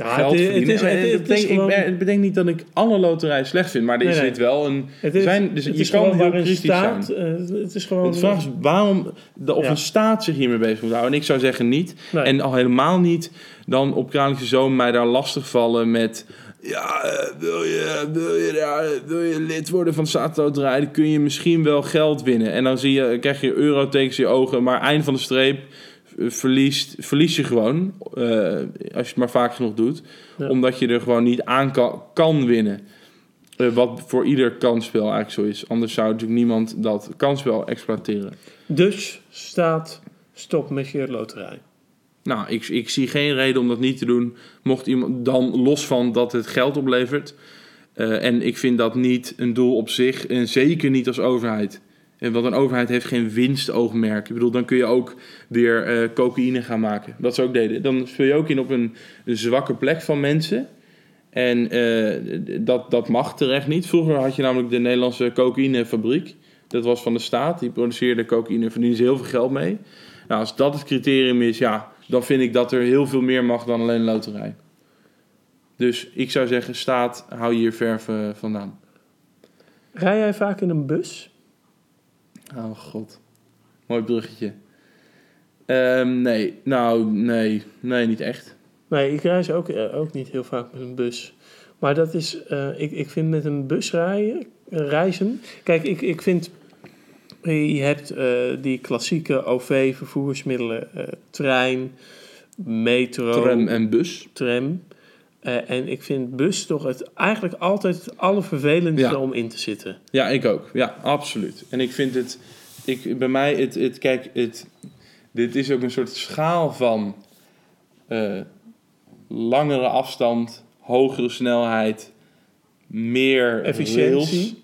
S2: Ja,
S1: geld
S2: het,
S1: verdienen.
S2: het is,
S1: Maar
S2: het,
S1: het,
S2: het is
S1: betekent,
S2: gewoon,
S1: ik, betekent niet dat ik alle loterijen slecht vind, maar er is
S2: Nee, nee.
S1: dit wel een...
S2: het is,
S1: zijn, dus je kan
S2: gewoon
S1: heel
S2: waar een
S1: kritisch
S2: staat...
S1: zijn.
S2: eh, het is gewoon...
S1: De vraag is waarom de, of
S2: Ja.
S1: een staat zich hiermee bezig moet houden. En ik zou zeggen niet.
S2: Nee.
S1: En al helemaal niet dan op Kralische Zoon mij daar lastig vallen met... Ja, eh, wil je, wil, je wil je lid worden van staatsloterij? Dan kun je misschien wel geld winnen. En dan zie je, krijg je eurotekens in je ogen. Maar eind van de streep verliest, verlies je gewoon. eh, als je het maar vaak genoeg doet.
S2: Ja.
S1: Omdat je er gewoon niet aan kan, kan winnen. Eh, wat voor ieder kansspel eigenlijk zo is. Anders zou natuurlijk niemand dat kansspel exploiteren.
S2: Dus staat stop met je loterij.
S1: Nou, ik, ik zie geen reden om dat niet te doen. Mocht iemand dan los van dat het geld oplevert. Eh, en ik vind dat niet een doel op zich. En zeker niet als overheid. En want een overheid heeft geen winstoogmerk. Ik bedoel, dan kun je ook weer eh, cocaïne gaan maken. Wat ze ook deden. Dan speel je ook in op een, zwakke plek van mensen. En eh, dat, dat mag terecht niet. Vroeger had je namelijk de Nederlandse cocaïnefabriek. Dat was van de staat. Die produceerde cocaïne. Verdienen ze heel veel geld mee. Nou, als dat het criterium is, ja, dan vind ik dat er heel veel meer mag dan alleen een loterij. Dus ik zou zeggen, staat, hou je hier ver v- vandaan.
S2: Rij jij vaak in een bus?
S1: Oh god. Mooi bruggetje. Ehm, nee, nou, nee. Nee, niet echt.
S2: Nee, ik reis ook, eh, ook niet heel vaak met een bus. Maar dat is, eh, ik, ik vind met een bus rijden, reizen. Kijk, ik, ik vind, je hebt eh, die klassieke OV-vervoersmiddelen, trein, metro,
S1: Tram en bus.
S2: tram. Eh, en ik vind bus toch het, eigenlijk altijd het allervervelendste
S1: Ja.
S2: om in te zitten.
S1: Ja, ik ook. Ja, absoluut. En ik vind het, ik, bij mij, het, het, kijk, het, dit is ook een soort schaal van eh, langere afstand, hogere snelheid, meer
S2: Efficiëntie.
S1: rails.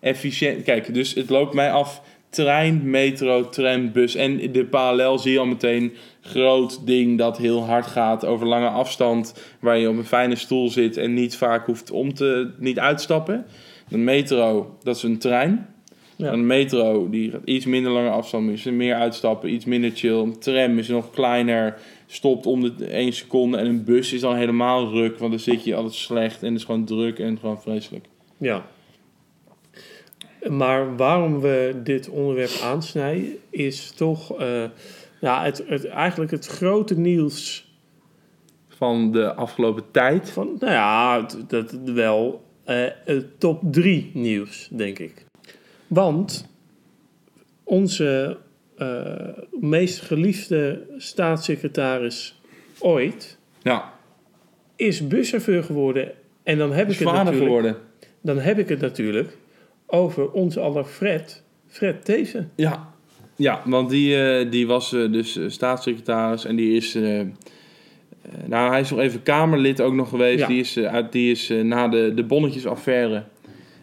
S1: Efficiënt. Kijk, dus het loopt mij af trein, metro, tram, bus. En de parallel zie je al meteen groot ding dat heel hard gaat over lange afstand, waar je op een fijne stoel zit en niet vaak hoeft om te niet uitstappen. Een metro, dat is een trein.
S2: Ja.
S1: Een metro, die gaat iets minder lange afstand, is er meer uitstappen, iets minder chill. Een tram is nog kleiner, stopt om de 1 seconde. En een bus is dan helemaal ruk, want dan zit je altijd slecht en het is gewoon druk en gewoon vreselijk.
S2: Ja. Maar waarom we dit onderwerp aansnijden, is toch eh, ja, het, het, eigenlijk het grote nieuws
S1: Van de afgelopen tijd.
S2: van, nou ja, dat wel het top 3 nieuws, denk ik. Want onze eh, meest geliefde staatssecretaris ooit
S1: Ja,
S2: is buschauffeur geworden. En dan heb ik het natuurlijk,
S1: geworden.
S2: dan heb ik het natuurlijk over onze aller Fred, Fred Teven.
S1: Ja, ja want die, eh, die was eh, dus eh, staatssecretaris en die is... nou, hij is nog even Kamerlid ook nog geweest.
S2: Ja.
S1: Die is, uit, die is na de, de bonnetjesaffaire...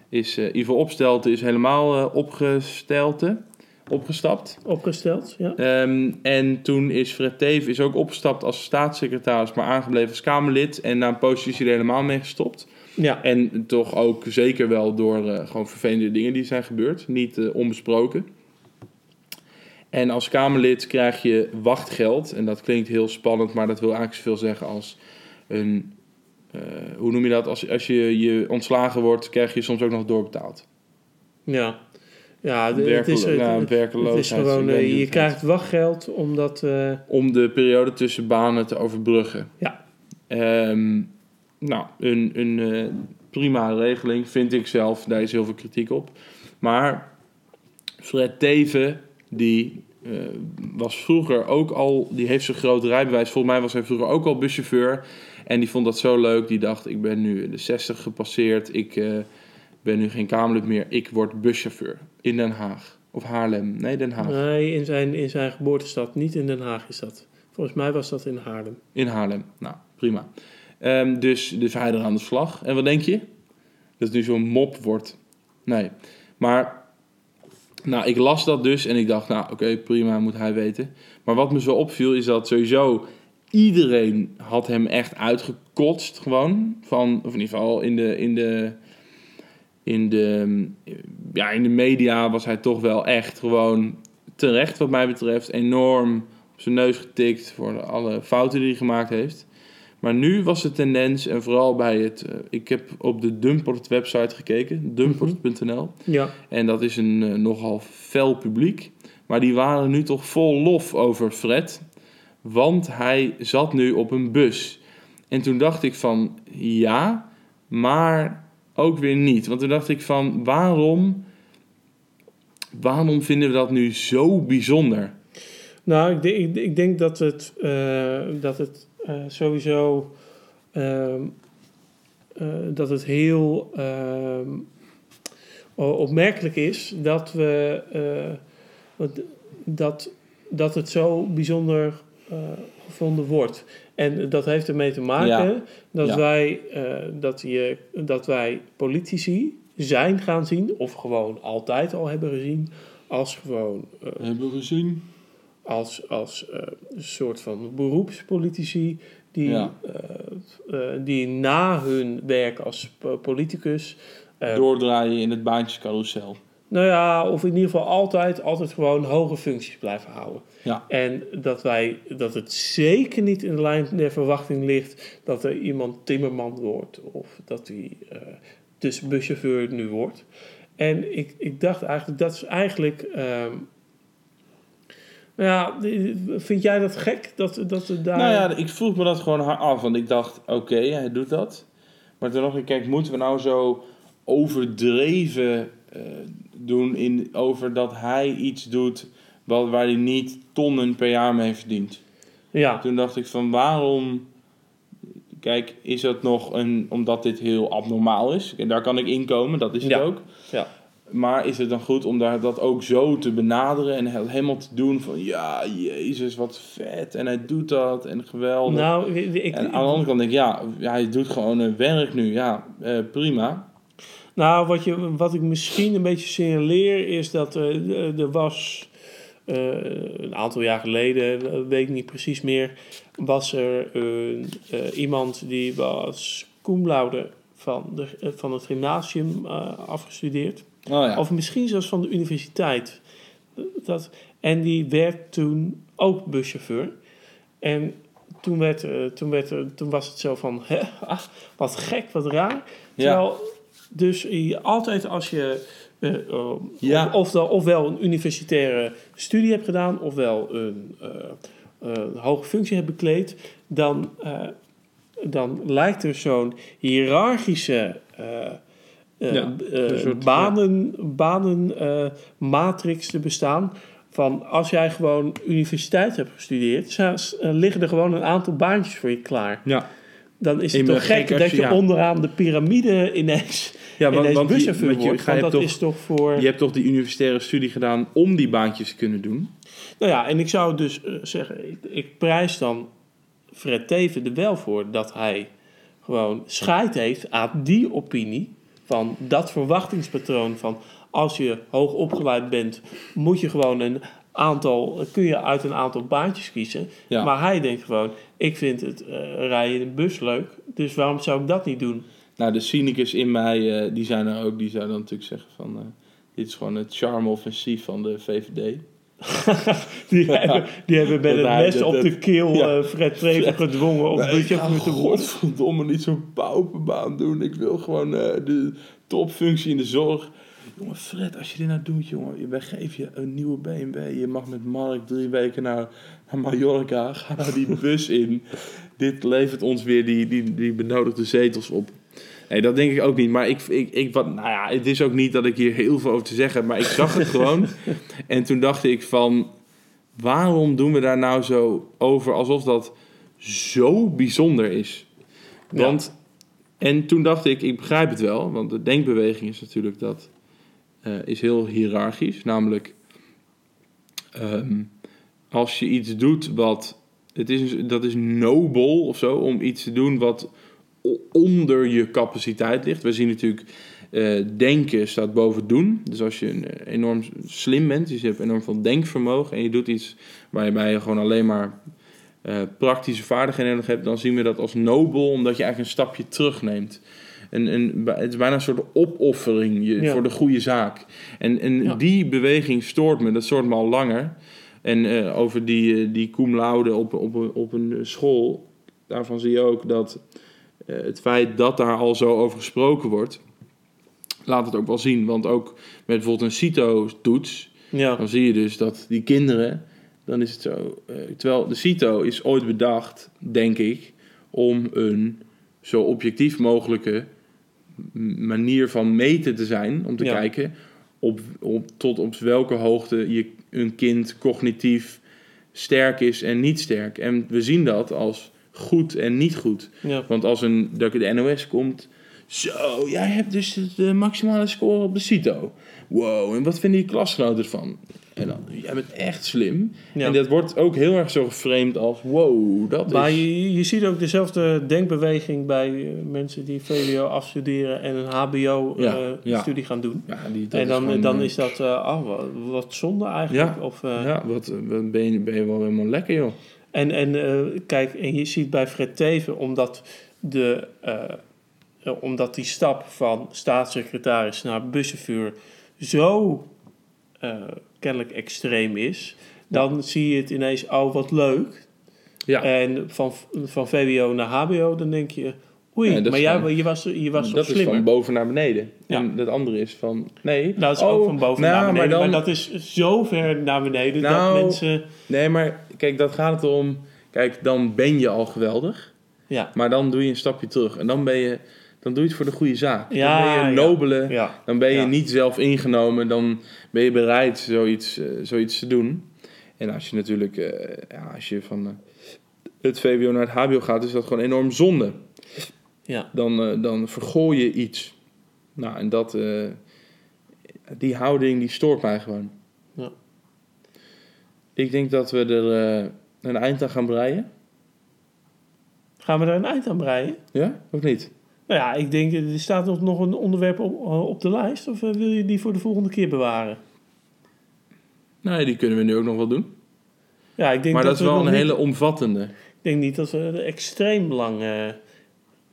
S1: is Ivo Opstelten is helemaal opgestelten, opgestapt.
S2: Opgesteld, ja.
S1: Ehm, en toen is Fred Teven is ook opgestapt als staatssecretaris, maar aangebleven als Kamerlid. En na een poosje is hij er helemaal mee gestopt.
S2: Ja,
S1: En toch ook zeker wel door eh, gewoon vervelende dingen die zijn gebeurd. Niet eh, onbesproken. En als Kamerlid krijg je wachtgeld. En dat klinkt heel spannend, maar dat wil eigenlijk zoveel zeggen als een... eh, hoe noem je dat? Als, als je, je ontslagen wordt, krijg je soms ook nog doorbetaald.
S2: ja. Ja, het is,
S1: ja,
S2: het is gewoon, je krijgt wachtgeld omdat...
S1: om de periode tussen banen te overbruggen.
S2: Ja.
S1: Ehm, nou, een, een eh, prima regeling vind ik zelf. Daar is heel veel kritiek op. Maar Fred Teven, die eh, was vroeger ook al... Die heeft zijn groot rijbewijs. Volgens mij was hij vroeger ook al buschauffeur. En die vond dat zo leuk. Die dacht, ik ben nu de 60 gepasseerd. Ik eh, ben nu geen Kamerlid meer. Ik word buschauffeur in Den Haag. Of Haarlem. Nee, Den Haag.
S2: nee, in zijn, in zijn geboortestad, niet in Den Haag is dat. Volgens mij was dat in Haarlem.
S1: In Haarlem. Nou, prima. Ehm, dus, dus hij er aan de slag. En wat denk je? Dat het nu zo'n mop wordt. Nee. Maar, nou, ik las dat dus en ik dacht, nou, oké, prima, moet hij weten. Maar wat me zo opviel is dat sowieso iedereen had hem echt uitgekotst gewoon. Van, of in ieder geval in de, in de, in de, ja, in de media was hij toch wel echt gewoon terecht wat mij betreft enorm op zijn neus getikt voor alle fouten die hij gemaakt heeft. Maar nu was de tendens, en vooral bij het... eh, ik heb op de Dumport website gekeken, dumport.nl.
S2: Ja.
S1: En dat is een eh, nogal fel publiek. Maar die waren nu toch vol lof over Fred. Want hij zat nu op een bus. En toen dacht ik van ja, maar ook weer niet. Want toen dacht ik van waarom, waarom vinden we dat nu zo bijzonder?
S2: Nou, ik, denk- ik, denk dat het, eh, dat het sowieso ehm, eh, dat het heel ehm, opmerkelijk is dat we eh, dat, dat het zo bijzonder eh, gevonden wordt. En dat heeft ermee te maken
S1: Ja.
S2: dat,
S1: Ja.
S2: wij, eh, dat, je, dat wij politici zijn gaan zien, of gewoon altijd al hebben gezien, als gewoon eh,
S1: Hebben we gezien?
S2: Als, als eh, een soort van beroepspolitici die,
S1: Ja.
S2: eh, eh, die na hun werk als po- politicus,
S1: Doordraaien in het baantjescarousel.
S2: nou ja, of in ieder geval altijd, altijd gewoon hoge functies blijven houden.
S1: Ja.
S2: En dat, wij, dat het zeker niet in de lijn der verwachting ligt dat er iemand timmerman wordt of dat hij dus buschauffeur nu wordt. En ik, ik dacht eigenlijk, dat is eigenlijk. ehm, ja, vind jij dat gek? Dat, dat daar.
S1: Nou ja, ik vroeg me dat gewoon af. Want ik dacht, oké, hij doet dat. Maar toen ik, kijk, moeten we nou zo overdreven eh, doen in, over dat hij iets doet wat, waar hij niet tonnen per jaar mee verdient?
S2: ja.
S1: Toen dacht ik van, waarom... Kijk, is dat nog een... Omdat dit heel abnormaal is. En daar kan ik inkomen, dat is het
S2: Ja.
S1: ook.
S2: Ja.
S1: Maar is het dan goed om daar, dat ook zo te benaderen en he- helemaal te doen van... Ja, jezus, wat vet. En hij doet dat en geweldig.
S2: Nou, ik,
S1: En aan de andere kant denk ik, ja, hij doet gewoon een werk nu. Ja, eh, prima.
S2: Nou, wat, je, wat ik misschien een beetje signaleer is dat eh, er was eh, een aantal jaar geleden, eh, weet ik niet precies meer, was er een, iemand die was cum laude van, de, van het gymnasium afgestudeerd.
S1: Oh ja.
S2: Of misschien zelfs van de universiteit. Dat, en die werd toen ook buschauffeur. En toen, werd, eh, toen, werd, er- toen was het zo van, hè, ach, wat gek, wat raar. Terwijl, dus je altijd als je eh, eh,
S1: Ja.
S2: of, ofwel, ofwel een universitaire studie hebt gedaan, ofwel een, eh, een hoge functie hebt bekleed, dan, eh, dan lijkt er zo'n hiërarchische eh, eh,
S1: Ja,
S2: eh,
S1: soort,
S2: banen, banen eh, matrix te bestaan. Van als jij gewoon universiteit hebt gestudeerd, eh, liggen er gewoon een aantal baantjes voor je klaar.
S1: ja.
S2: Dan is het toch gek dat
S1: je- ja.
S2: onderaan de piramide ineens,
S1: ja
S2: ineens
S1: want,
S2: buschauffeur
S1: want je,
S2: wordt. Want
S1: je
S2: dat
S1: toch,
S2: is toch voor...
S1: je hebt toch die universitaire studie gedaan om die baantjes te kunnen doen?
S2: Nou ja, en ik zou dus eh, zeggen, ik, ik prijs dan Fred Teven er wel voor dat hij gewoon scheid heeft aan die opinie van dat verwachtingspatroon van als je hoog opgeleid bent, moet je gewoon een aantal, kun je uit een aantal baantjes kiezen.
S1: Ja.
S2: Maar hij denkt gewoon, ik vind het eh, rijden in een bus leuk, dus waarom zou ik dat niet doen?
S1: Nou, de cynicus in mij, eh, die zijn er ook, die zouden dan natuurlijk zeggen van... eh, dit is gewoon het charme-offensief van de VVD.
S2: Die, hebben, die hebben met een mes op de keel
S1: ja.
S2: eh, Fred Teven gedwongen om buschauffeur
S1: ga
S2: te worden.
S1: godverdomme niet zo'n pauperbaan doen. Ik wil gewoon eh, de topfunctie in de zorg. Jongen, Fred, als je dit nou doet, jongen, wij geven je een nieuwe BMW. Je mag met Mark drie weken naar, naar Mallorca. Ga nou die bus in. Dit levert ons weer die, die, die benodigde zetels op. Nee, dat denk ik ook niet. Maar ik, ik, ik, wat, nou ja, het is ook niet dat ik hier heel veel over te zeggen heb. Maar ik zag het gewoon. En toen dacht ik van... Waarom doen we daar nou zo over alsof dat zo bijzonder is?
S2: Ja.
S1: Want, en toen dacht ik, ik begrijp het wel, want de denkbeweging is natuurlijk dat, eh, is heel hiërarchisch. Namelijk, ehm, als je iets doet wat, het is, dat is nobel of zo, om iets te doen wat onder je capaciteit ligt. We zien natuurlijk, eh, denken staat boven doen. Dus als je een, eh, enorm slim bent, dus je hebt enorm veel denkvermogen en je doet iets waarbij je gewoon alleen maar eh, praktische vaardigheden nodig hebt, dan zien we dat als nobel, omdat je eigenlijk een stapje terugneemt. En, en, het is bijna een soort opoffering je,
S2: Ja.
S1: voor de goede zaak. En, en
S2: Ja.
S1: die beweging stoort me, dat stoort me al langer. En over die, die cum laude op, op, een- op een school, daarvan zie je ook dat het feit dat daar al zo over gesproken wordt, laat het ook wel zien. Want ook met bijvoorbeeld een CITO-toets,
S2: Ja,
S1: dan zie je dus dat die kinderen, dan is het zo. eh, terwijl de CITO is ooit bedacht, denk ik, om een zo objectief mogelijke manier van meten te zijn. Om te
S2: Ja.
S1: kijken op, op, tot op welke hoogte je een kind cognitief sterk is en niet sterk. En we zien dat als goed en niet goed.
S2: ja.
S1: Want als een, dat de NOS komt. Zo, jij hebt dus de maximale score op de CITO. Wow, en wat vinden je klasgenoten ervan? En dan, jij bent echt slim.
S2: Ja.
S1: En dat wordt ook heel erg zo geframed als... Wow, dat
S2: Maar
S1: is...
S2: je, je ziet ook dezelfde denkbeweging bij eh, mensen die VWO afstuderen en een
S1: Ja, ja.
S2: HBO-studie gaan doen.
S1: Die,
S2: En dan,
S1: gewoon,
S2: dan
S1: eh,
S2: is dat, eh, oh, wat, wat zonde eigenlijk.
S1: Ja,
S2: Of, eh,
S1: Ja, wat, eh, wat ben, je, ben je wel helemaal lekker, joh.
S2: En, en eh, kijk, en je ziet bij Fred Teven, omdat, de, eh, eh, omdat die stap van staatssecretaris naar buschauffeur zo kennelijk extreem is, dan zie je het ineens, oh wat leuk.
S1: Ja,
S2: En van, van VWO naar HBO, dan denk je, oei,
S1: Ja, is
S2: maar jij, je was, je was
S1: dat is
S2: slimmer.
S1: van boven naar beneden.
S2: Ja.
S1: En dat andere is van... Nee.
S2: Nou, dat is
S1: Oh,
S2: ook van boven
S1: nou,
S2: naar beneden, maar, dat is zo ver naar beneden
S1: Nou,
S2: dat mensen...
S1: Nee, maar kijk, dat gaat het om... Kijk, dan ben je al geweldig.
S2: Ja,
S1: Maar dan doe je een stapje terug. En dan ben je... Dan doe je het voor de goede zaak.
S2: Ja,
S1: dan ben je een nobele...
S2: ja,
S1: Dan ben je niet zelf ingenomen. Dan ben je bereid zoiets, eh, zoiets te doen. En als je natuurlijk... eh, ja, als je van eh, het VWO naar het HBO gaat... is dat gewoon enorm zonde.
S2: Ja.
S1: Dan, eh, dan vergooi je iets. Nou, en dat... eh, die houding, die stoort mij gewoon.
S2: Ja.
S1: Ik denk dat we er eh, een eind aan gaan breien.
S2: Gaan we daar een eind aan breien?
S1: Ja? Of niet?
S2: Nou ja, ik denk, er staat nog- een onderwerp op, op de lijst. Of wil je die voor de volgende keer bewaren?
S1: Nee, die kunnen we nu ook nog wel doen.
S2: Ja, ik denk
S1: maar dat, is wel een hele omvattende.
S2: Ik denk niet dat we er extreem lang...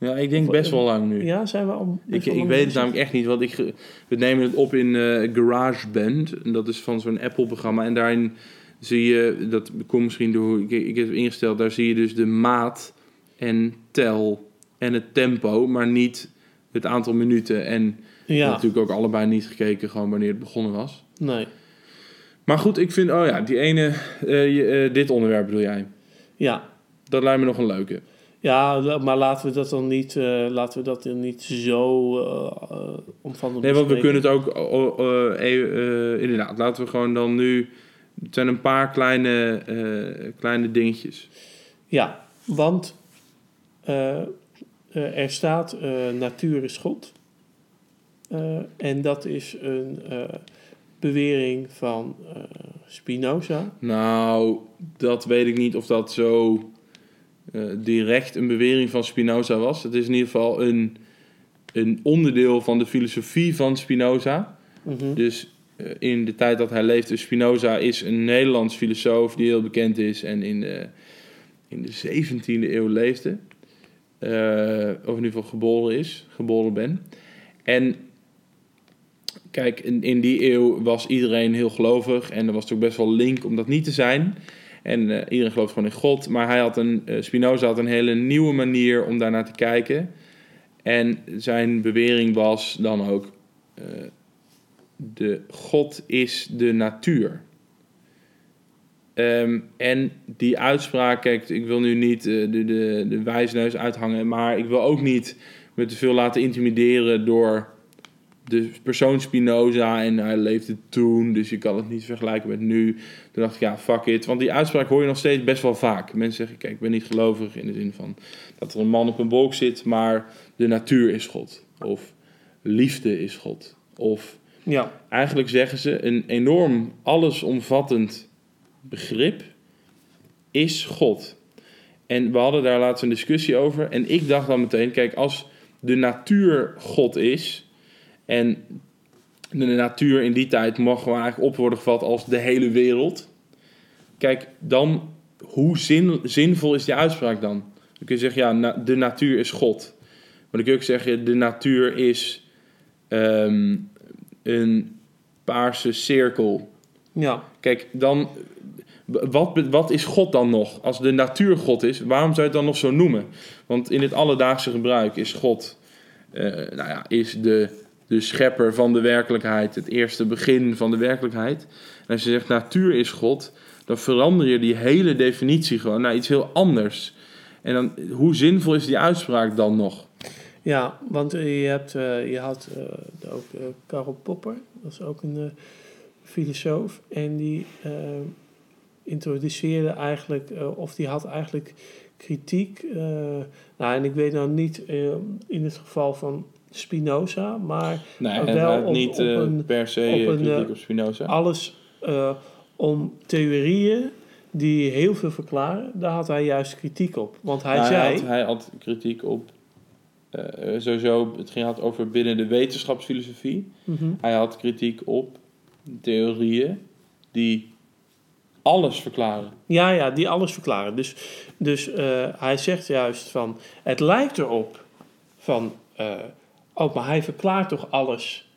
S1: Ja, ik denk best wel lang nu.
S2: ja, zijn we al...
S1: Ik, ik weet het namelijk echt niet, want ik, we nemen het op in eh GarageBand. En dat is van zo'n Apple-programma. En daarin zie je, dat komt misschien door ik, ik heb ingesteld, daar zie je dus de maat en tel en het tempo, maar niet het aantal minuten. En
S2: Ja,
S1: natuurlijk ook allebei niet gekeken, gewoon wanneer het begonnen was.
S2: nee.
S1: Maar goed, ik vind, oh ja, die ene, eh, je- eh, dit onderwerp bedoel jij.
S2: Ja.
S1: Dat lijkt me nog een leuke.
S2: Ja, maar laten we dat dan niet, eh, laten we dat dan niet zo eh, omvattend
S1: Nee, want we kunnen het ook, eh, inderdaad, laten we gewoon dan nu, het zijn een paar kleine, kleine dingetjes.
S2: Ja, want er staat natuur is God. En dat is een bewering van Spinoza.
S1: Nou, dat weet ik niet of dat zo direct een bewering van Spinoza was. Het is in ieder geval een, een onderdeel van de filosofie van Spinoza.
S2: Mhm.
S1: Dus eh, in de tijd dat hij leefde, Spinoza is een Nederlands filosoof die heel bekend is en in de, in de 17e eeuw leefde. Eh, of in ieder geval geboren is, geboren ben. En kijk, in, in die eeuw was iedereen heel gelovig en er was ook best wel link om dat niet te zijn. En eh, iedereen gelooft gewoon in God. Maar hij had een, eh, Spinoza had een hele nieuwe manier om daarnaar te kijken. En zijn bewering was dan ook: eh, de God is de natuur. Ehm, en die uitspraak, kijk, ik wil nu niet de, de, de wijsneus uithangen, maar ik wil ook niet me te veel laten intimideren door de persoon Spinoza. En hij leefde toen, dus je kan het niet vergelijken met nu. Toen dacht ik, ja, fuck it. Want die uitspraak hoor je nog steeds best wel vaak. Mensen zeggen, kijk, ik ben niet gelovig in de zin van dat er een man op een wolk zit, maar de natuur is God. Of liefde is God. Of
S2: Ja,
S1: eigenlijk zeggen ze een enorm allesomvattend begrip is God. En we hadden daar laatst een discussie over. En ik dacht dan meteen, kijk, als de natuur God is. En de natuur in die tijd mag gewoon eigenlijk op worden gevat als de hele wereld. Kijk, dan hoe zin, zinvol is die uitspraak dan? Dan kun je zeggen, ja, na- de natuur is God. Maar dan kun je ook zeggen, de natuur is ehm, een paarse cirkel.
S2: ja,
S1: Kijk, dan wat, wat is God dan nog? Als de natuur God is, waarom zou je het dan nog zo noemen? Want in het alledaagse gebruik is God eh, nou ja, is de, de schepper van de werkelijkheid, het eerste begin van de werkelijkheid. En als je zegt natuur is God, dan verander je die hele definitie gewoon naar iets heel anders. En dan, hoe zinvol is die uitspraak dan nog?
S2: Ja, want eh, je, hebt, eh, je had eh, ook Karl Popper, dat is ook een filosoof. En die introduceerde eigenlijk, of die had eigenlijk kritiek. eh, nou, en ik weet nou niet in het geval van Spinoza, maar
S1: Nee,
S2: wel
S1: hij
S2: op-
S1: niet
S2: op
S1: eh,
S2: een-
S1: per se
S2: op
S1: eh,
S2: een, eh,
S1: op Spinoza.
S2: alles eh, om theorieën die heel veel verklaren, daar had hij juist kritiek op. Want hij
S1: Nou,
S2: zei.
S1: had, hij had kritiek op, eh, sowieso, het ging had over binnen de wetenschapsfilosofie.
S2: Mhm.
S1: Hij had kritiek op theorieën die alles verklaren.
S2: Ja, ja, die alles verklaren. Dus, dus eh, hij zegt juist van, het lijkt erop van, eh, oh, maar hij verklaart toch alles.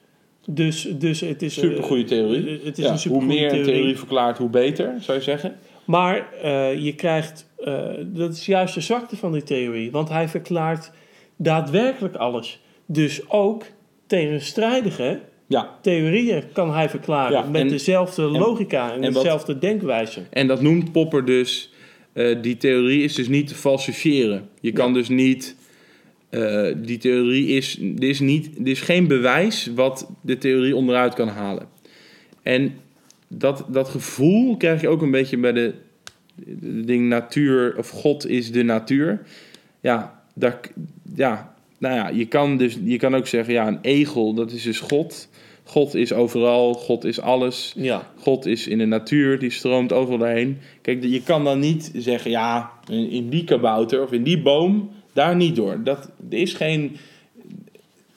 S2: Dus, dus het is... eh,
S1: Supergoeie theorie.
S2: Het is
S1: Ja,
S2: een
S1: hoe meer een
S2: theorie.
S1: theorie verklaart, hoe beter, zou je zeggen.
S2: Maar eh, je krijgt, eh, dat is juist de zwakte van die theorie. Want hij verklaart daadwerkelijk alles. Dus ook tegenstrijdige
S1: Ja,
S2: theorieën kan hij verklaren.
S1: Ja,
S2: met
S1: en-
S2: dezelfde logica en,
S1: en
S2: dezelfde denkwijze.
S1: en dat noemt Popper dus... die theorie is dus niet te falsifiëren. Je kan dus niet... eh, die theorie is... Er is, niet, er is geen bewijs wat de theorie onderuit kan halen. En dat, dat gevoel krijg je ook een beetje bij de, de ding natuur... Of God is de natuur. Ja, daar, ja, nou ja, je kan, dus, je kan ook zeggen... Ja, een egel, dat is dus God... God is overal, God is alles.
S2: Ja,
S1: God is in de natuur, die stroomt overal doorheen. Kijk, je kan dan niet zeggen, ja, in in die kabouter of in die boom, daar niet door. Dat, er is geen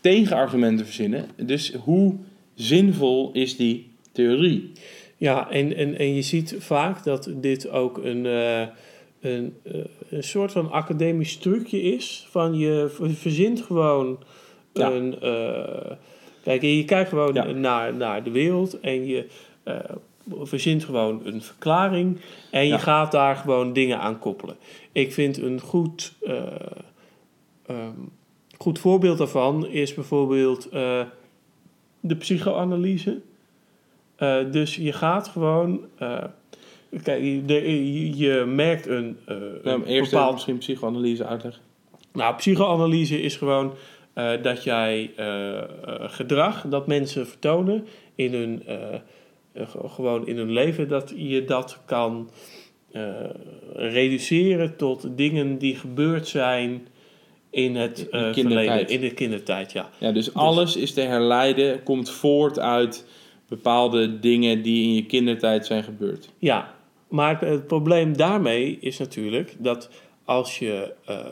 S1: tegenargument te verzinnen. Dus hoe zinvol is die theorie?
S2: Ja, en, en, en je ziet vaak dat dit ook een, eh, een, eh, een soort van academisch trucje is. Van je ver- verzint gewoon
S1: Ja.
S2: een. eh, kijk, je kijkt gewoon
S1: Ja.
S2: naar, naar de wereld en je verzint gewoon een verklaring. En je
S1: Ja.
S2: gaat daar gewoon dingen aan koppelen. Ik vind een goed, eh, ehm, goed voorbeeld daarvan is bijvoorbeeld eh, de psychoanalyse. Eh, dus je gaat gewoon. kijk, je, de- je- je merkt een,
S1: Nou,
S2: een
S1: eerst
S2: bepaald.
S1: misschien psychoanalyse uitleggen.
S2: Nou, psychoanalyse is gewoon dat jij gedrag dat mensen vertonen in hun, gewoon in hun leven, dat je dat kan eh, reduceren tot dingen die gebeurd zijn in het eh,
S1: kindertijd.
S2: verleden, in de kindertijd, ja.
S1: Ja, dus alles is te herleiden, komt voort uit bepaalde dingen die in je kindertijd zijn gebeurd.
S2: Ja, maar het, het probleem daarmee is natuurlijk dat als je eh,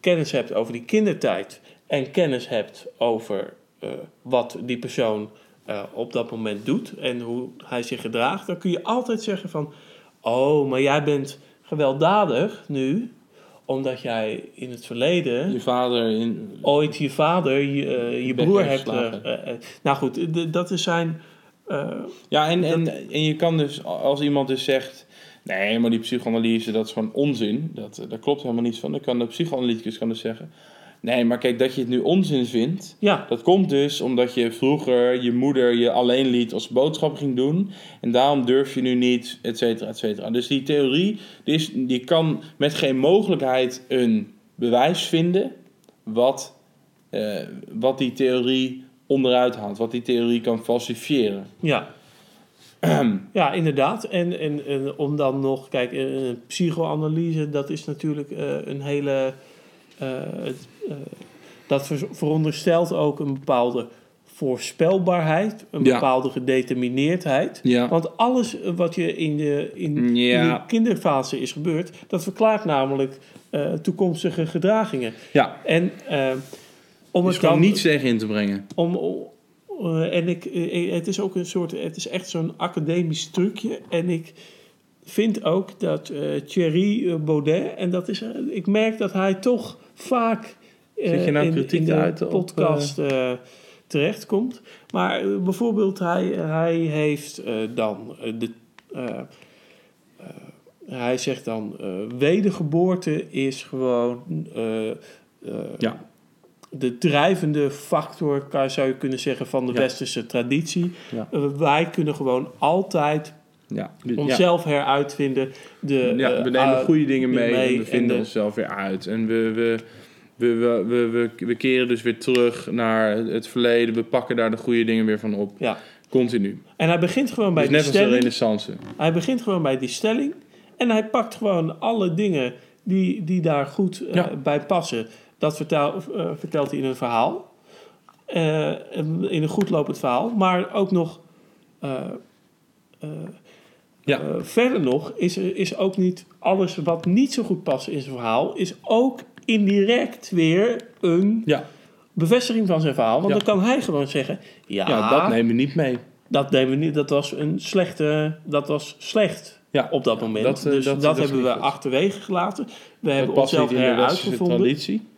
S2: kennis hebt over die kindertijd en kennis hebt over eh, wat die persoon eh, op dat moment doet en hoe hij zich gedraagt, dan kun je altijd zeggen van, oh, maar jij bent gewelddadig nu, omdat jij in het verleden
S1: Je vader in...
S2: ooit je vader, je, eh, je broer hebt. eh, nou goed, dat is zijn.
S1: Ja, en, en, en je kan dus, als iemand dus zegt... Nee, maar die psychoanalyse, dat is gewoon onzin. Dat, daar klopt helemaal niets van. Dan kan de psychoanalyticus kan dus zeggen... Nee, maar kijk, dat je het nu onzin vindt...
S2: ja,
S1: Dat komt dus omdat je vroeger je moeder je alleen liet als boodschap ging doen. En daarom durf je nu niet, et cetera, et cetera. Dus die theorie, die, is, die kan met geen mogelijkheid een bewijs vinden... wat, eh, wat die theorie onderuit haalt. Wat die theorie kan falsifiëren.
S2: Ja. ja, inderdaad. En, en, en om dan nog, kijk, psychoanalyse, dat is natuurlijk eh, een hele. het, eh, dat ver- veronderstelt ook een bepaalde voorspelbaarheid, een
S1: Ja.
S2: bepaalde gedetermineerdheid.
S1: Ja.
S2: Want alles wat je in de, in, de kinderfase is gebeurd, dat verklaart namelijk eh, toekomstige gedragingen.
S1: Ja,
S2: En eh, om het dan
S1: niets tegen in te brengen.
S2: om, eh, en ik, eh, het is ook een soort, het is echt zo'n academisch trucje. En ik vind ook dat eh, Thierry eh, Baudet, en dat is, eh, ik merk dat hij toch vaak eh,
S1: Zit je nou
S2: in,
S1: kritiek
S2: in de
S1: uit
S2: podcast eh, terechtkomt. Maar eh, bijvoorbeeld, hij, hij heeft eh, dan eh, de. eh, eh, hij zegt dan, eh, wedergeboorte is gewoon eh, eh,
S1: Ja.
S2: de drijvende factor, zou je kunnen zeggen, van de
S1: Ja.
S2: westerse traditie.
S1: Ja.
S2: Eh, wij kunnen gewoon altijd
S1: Ja.
S2: Onszelf heruitvinden. De,
S1: Ja,
S2: eh,
S1: we nemen goede dingen mee, en we
S2: en
S1: vinden
S2: de-
S1: onszelf weer uit. En we, we, we, we, we, we, keren dus weer terug naar het verleden. We pakken daar de goede dingen weer van op.
S2: Ja.
S1: Continu.
S2: En hij begint gewoon bij
S1: Dus
S2: die
S1: net als de
S2: stelling.
S1: renaissance.
S2: Hij begint gewoon bij die stelling. En hij pakt gewoon alle dingen die, die daar goed eh,
S1: Ja.
S2: bij passen. Dat vertel, eh, vertelt hij in een verhaal. Eh, in een goed lopend verhaal. Maar ook nog...
S1: Ja.
S2: verder nog is, er- is ook niet alles wat niet zo goed past in zijn verhaal... is ook indirect weer een
S1: Ja.
S2: bevestiging van zijn verhaal. Want
S1: Ja.
S2: dan kan hij gewoon zeggen... Ja,
S1: ja, dat nemen we niet mee.
S2: dat nemen we niet. Dat was een slechte. Dat was slecht
S1: Ja.
S2: op dat moment.
S1: dat, eh,
S2: dus
S1: dat-
S2: dat,
S1: dat is
S2: hebben we achterwege gelaten. We
S1: Dat
S2: hebben onszelf heruitgevonden.
S1: traditie.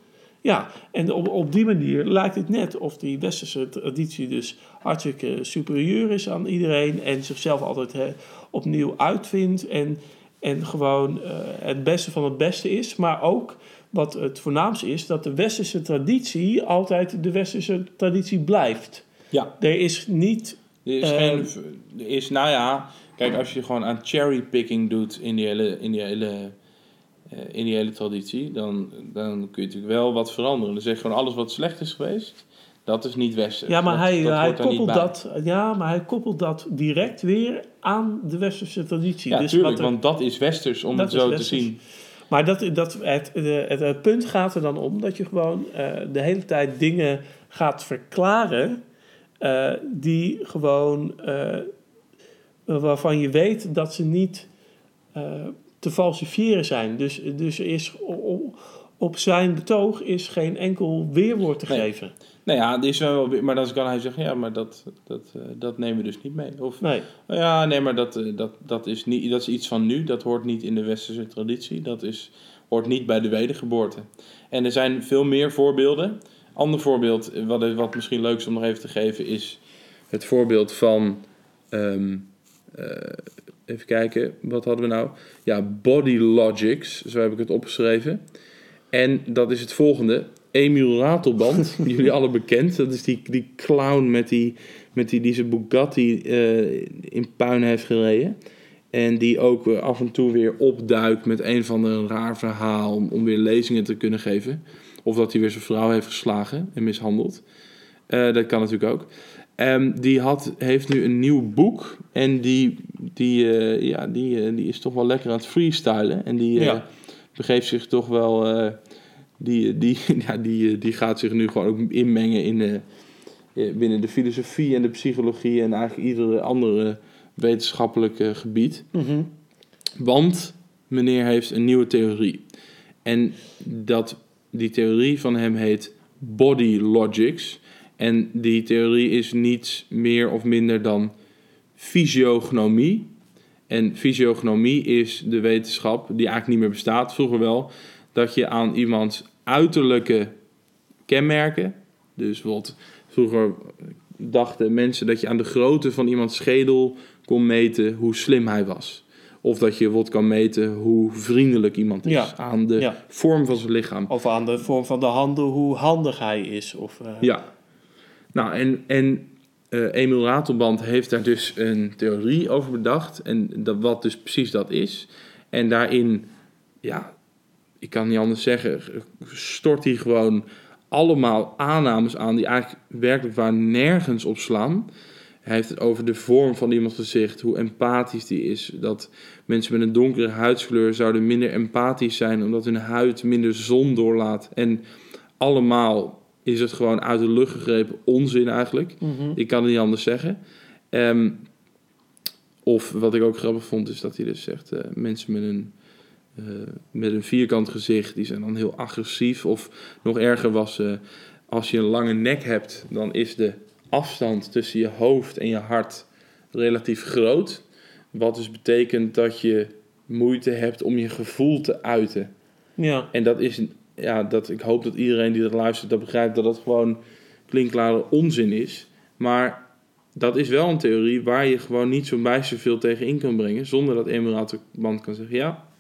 S2: Ja, en op, op die manier lijkt het net of die westerse traditie dus hartstikke superieur is aan iedereen. En zichzelf altijd opnieuw uitvindt. En, en gewoon eh, het beste van het beste is. Maar ook wat het voornaamste is, dat de westerse traditie altijd de westerse traditie blijft.
S1: Ja.
S2: Er is niet
S1: Er is
S2: Eh,
S1: geen... Er is, nou ja... Kijk, als je gewoon aan cherrypicking doet in die hele... In die hele eh, in die hele traditie, dan, dan kun je natuurlijk wel wat veranderen. Dan zeg je gewoon alles wat slecht is geweest, dat is niet westers.
S2: Ja, maar
S1: Dat-
S2: hij,
S1: dat
S2: hij koppelt dat, ja, maar hij koppelt dat direct weer aan de westerse traditie.
S1: Ja,
S2: dus
S1: tuurlijk,
S2: wat er-
S1: want dat is westers om het zo
S2: westers.
S1: te zien.
S2: Maar dat, dat, het, het, het, punt gaat er dan om dat je gewoon eh, de hele tijd dingen gaat verklaren eh, die gewoon eh, waarvan je weet dat ze niet eh, te falsifiëren zijn. Dus, dus is op, op zijn betoog is geen enkel weerwoord te
S1: Nee.
S2: geven.
S1: Nou ja, er is wel, maar dan kan hij zeggen, ja, maar dat, dat, eh, dat nemen we dus niet mee. Of,
S2: Nee.
S1: ja, nee, maar dat, eh, dat, dat, is niet, dat is iets van nu, dat hoort niet in de westerse traditie, dat is, hoort niet bij de wedergeboorte. En er zijn veel meer voorbeelden. Ander voorbeeld, eh, wat, wat misschien leuk is om nog even te geven, is het voorbeeld van, ehm, eh, even kijken, wat hadden we nou? Ja, Body Logics, zo heb ik het opgeschreven. En dat is het volgende. Emiel Ratelband, jullie alle bekend. Dat is die, die clown met die, met die, die zijn Bugatti eh, in puin heeft gereden. En die ook af en toe weer opduikt met een van een raar verhaal om, om weer lezingen te kunnen geven. Of dat hij weer zijn vrouw heeft geslagen en mishandeld. Eh, dat kan natuurlijk ook. Ehm, die had, heeft nu een nieuw boek. En die, die, eh, ja, die, die is toch wel lekker aan het freestylen. En die
S2: Ja.
S1: begeeft zich toch wel. Die, die, ja, die, eh, die gaat zich nu gewoon ook inmengen in, eh, binnen de filosofie en de psychologie. En eigenlijk iedere andere wetenschappelijke gebied.
S2: Mhm.
S1: Want meneer heeft een nieuwe theorie. En dat, die theorie van hem heet Body Logics. En die theorie is niets meer of minder dan fysiognomie. En fysiognomie is de wetenschap die eigenlijk niet meer bestaat, vroeger wel, dat je aan iemands uiterlijke kenmerken, dus bijvoorbeeld vroeger dachten mensen dat je aan de grootte van iemands schedel kon meten hoe slim hij was. Of dat je bijvoorbeeld kan meten hoe vriendelijk iemand is
S2: Ja.
S1: aan de
S2: Ja.
S1: vorm van zijn lichaam.
S2: Of aan de vorm van de handen, hoe handig hij is. Of, eh,
S1: Ja. Nou, en, en eh Emil Ratelband heeft daar dus een theorie over bedacht. En dat, wat dus precies dat is. En daarin, ja, ik kan niet anders zeggen, stort hij gewoon allemaal aannames aan die eigenlijk werkelijk waar nergens op slaan. Hij heeft het over de vorm van iemands gezicht, hoe empathisch die is. Dat mensen met een donkere huidskleur zouden minder empathisch zijn omdat hun huid minder zon doorlaat. En allemaal is het gewoon uit de lucht gegrepen onzin eigenlijk.
S2: mhm.
S1: Ik kan het niet anders zeggen. Ehm, of wat ik ook grappig vond, is dat hij dus zegt: eh, mensen met een, met een vierkant gezicht, die zijn dan heel agressief. Of nog erger was, eh, als je een lange nek hebt, dan is de afstand tussen je hoofd en je hart relatief groot. Wat dus betekent dat je moeite hebt om je gevoel te uiten.
S2: Ja.
S1: En dat is, ja, dat, ik hoop dat iedereen die dat luistert, dat begrijpt dat dat gewoon klinkklare onzin is. Maar dat is wel een theorie waar je gewoon niet zo bijster veel tegen in kan brengen. Zonder dat Emiratenband kan zeggen ja.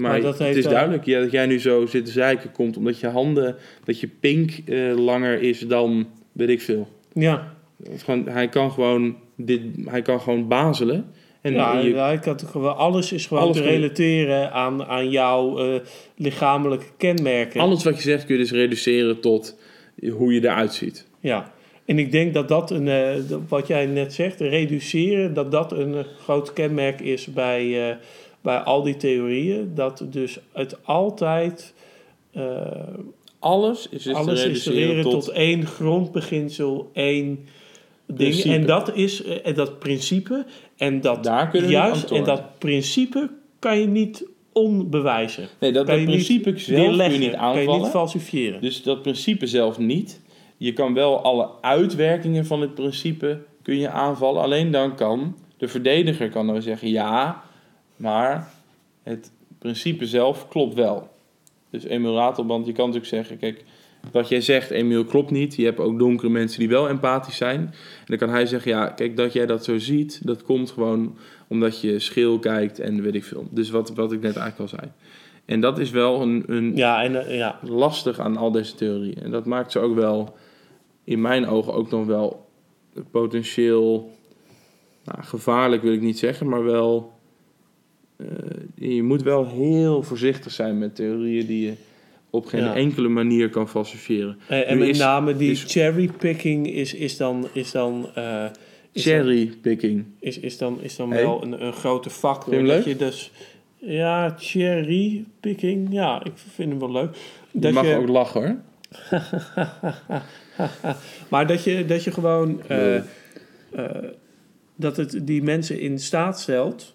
S1: Maar,
S2: Maar dat
S1: het is duidelijk ja, dat jij nu zo zit te zeiken komt omdat je handen, dat je pink eh, langer is dan weet ik veel.
S2: Ja,
S1: gewoon, hij kan gewoon dit, hij kan gewoon bazelen. En
S2: ja,
S1: je,
S2: toch wel, alles is gewoon
S1: Alles
S2: te
S1: je-
S2: relateren aan, aan jouw eh, lichamelijke kenmerken.
S1: alles wat je zegt kun je dus reduceren tot hoe je eruit ziet.
S2: Ja, en ik denk dat dat een, eh, wat jij net zegt, reduceren, dat dat een groot kenmerk is bij, bij al die theorieën. Dat dus het altijd eh,
S1: Alles is dus
S2: alles
S1: te
S2: is te
S1: reduceren
S2: leren
S1: tot,
S2: tot, één grondbeginsel, één ding. En dat is eh, en dat principe. En dat
S1: Daar
S2: juist, en dat principe kan je niet onbewijzen.
S1: Nee, dat,
S2: Kan
S1: dat
S2: je niet
S1: principe zelf kun je niet
S2: Kan je
S1: aanvallen.
S2: niet falsifiëren.
S1: Dus dat principe zelf niet. Je kan wel alle uitwerkingen van het principe kun je aanvallen. Alleen dan kan de verdediger kan dan zeggen ja, maar het principe zelf klopt wel. Dus emulatorband, je kan natuurlijk zeggen, kijk, wat jij zegt, Emiel, klopt niet. Je hebt ook donkere mensen die wel empathisch zijn. En dan kan hij zeggen, ja, kijk, dat jij dat zo ziet, dat komt gewoon omdat je schil kijkt en weet ik veel. Dus wat, wat ik net eigenlijk al zei. En dat is wel een, een
S2: Ja, en eh, ja,
S1: lastig aan al deze theorieën. En dat maakt ze ook wel, in mijn ogen, ook nog wel potentieel nou, gevaarlijk, wil ik niet zeggen, maar wel. Eh, je moet wel heel voorzichtig zijn met theorieën die je op geen
S2: Ja.
S1: enkele manier kan falsifiëren.
S2: En, met
S1: is-
S2: name die
S1: is-
S2: cherrypicking is, is dan, is dan, eh, is
S1: Cherrypicking.
S2: is, is dan, is dan
S1: Hey.
S2: wel een, een grote factor.
S1: Je
S2: dat je dus, ja, cherrypicking, ja, ik vind hem wel leuk.
S1: Je
S2: Dat
S1: mag
S2: je,
S1: ook lachen hoor.
S2: maar dat je, dat je gewoon,
S1: Nee.
S2: eh, dat het die mensen in staat stelt,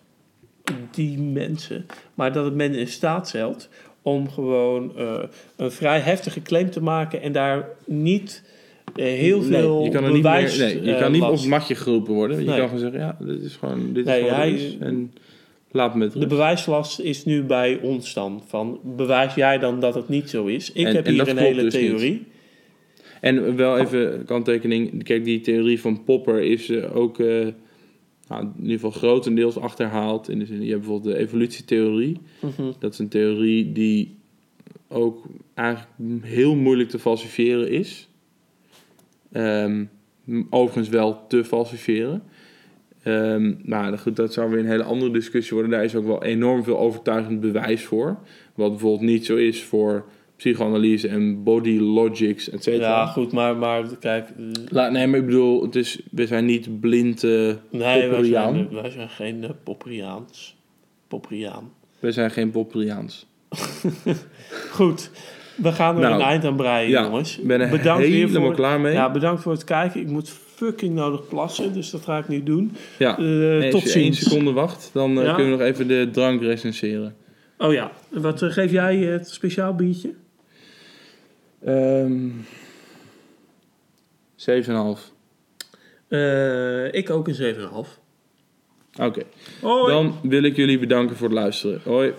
S2: die mensen, maar dat het mensen in staat stelt om gewoon eh, een vrij heftige claim te maken en daar niet eh, heel
S1: Nee,
S2: veel
S1: je kan er niet, meer, nee, je
S2: eh,
S1: kan niet op het matje geroepen worden. Je
S2: Nee.
S1: kan gewoon zeggen, ja, dit is gewoon, dit is gewoon
S2: hij-
S1: is. En laat me
S2: De bewijslast is nu bij ons dan. Van, bewijs jij dan dat het niet zo is? Ik
S1: En-
S2: heb
S1: en
S2: hier een hele
S1: dus niet.
S2: theorie.
S1: En wel even kanttekening. Kijk, die theorie van Popper is eh, ook eh, nou, in ieder geval grotendeels achterhaald. In de zin, je hebt bijvoorbeeld de evolutietheorie.
S2: Mhm.
S1: Dat is een theorie die ook eigenlijk heel moeilijk te falsifiëren is. Ehm, overigens wel te falsifiëren. Ehm nou goed, dat zou weer een hele andere discussie worden. Daar is ook wel enorm veel overtuigend bewijs voor. Wat bijvoorbeeld niet zo is voor psychoanalyse en body logics, et cetera.
S2: Ja, goed, maar, maar kijk. eh,
S1: La- nee, maar ik bedoel, het is, we zijn niet blind eh
S2: Nee, wij zijn, wij zijn geen uh, Popperiaans. Popperiaan.
S1: We zijn geen Popperiaans.
S2: Goed, we gaan er
S1: Nou,
S2: een eind aan breien,
S1: ja,
S2: jongens.
S1: Ben er
S2: bedankt
S1: helemaal
S2: voor,
S1: klaar mee.
S2: Ja, bedankt voor het kijken. Ik moet fucking nodig plassen, dus dat ga ik nu doen.
S1: ja. En
S2: tot
S1: je één
S2: ziens.
S1: seconde wacht, dan
S2: Ja.
S1: kunnen we nog even de drank recenseren.
S2: Oh ja, wat geef jij het speciaal biertje?
S1: Ehm 7,5.
S2: Eh, ik ook een 7,5.
S1: Oké, dan wil ik jullie bedanken voor het luisteren. Hoi.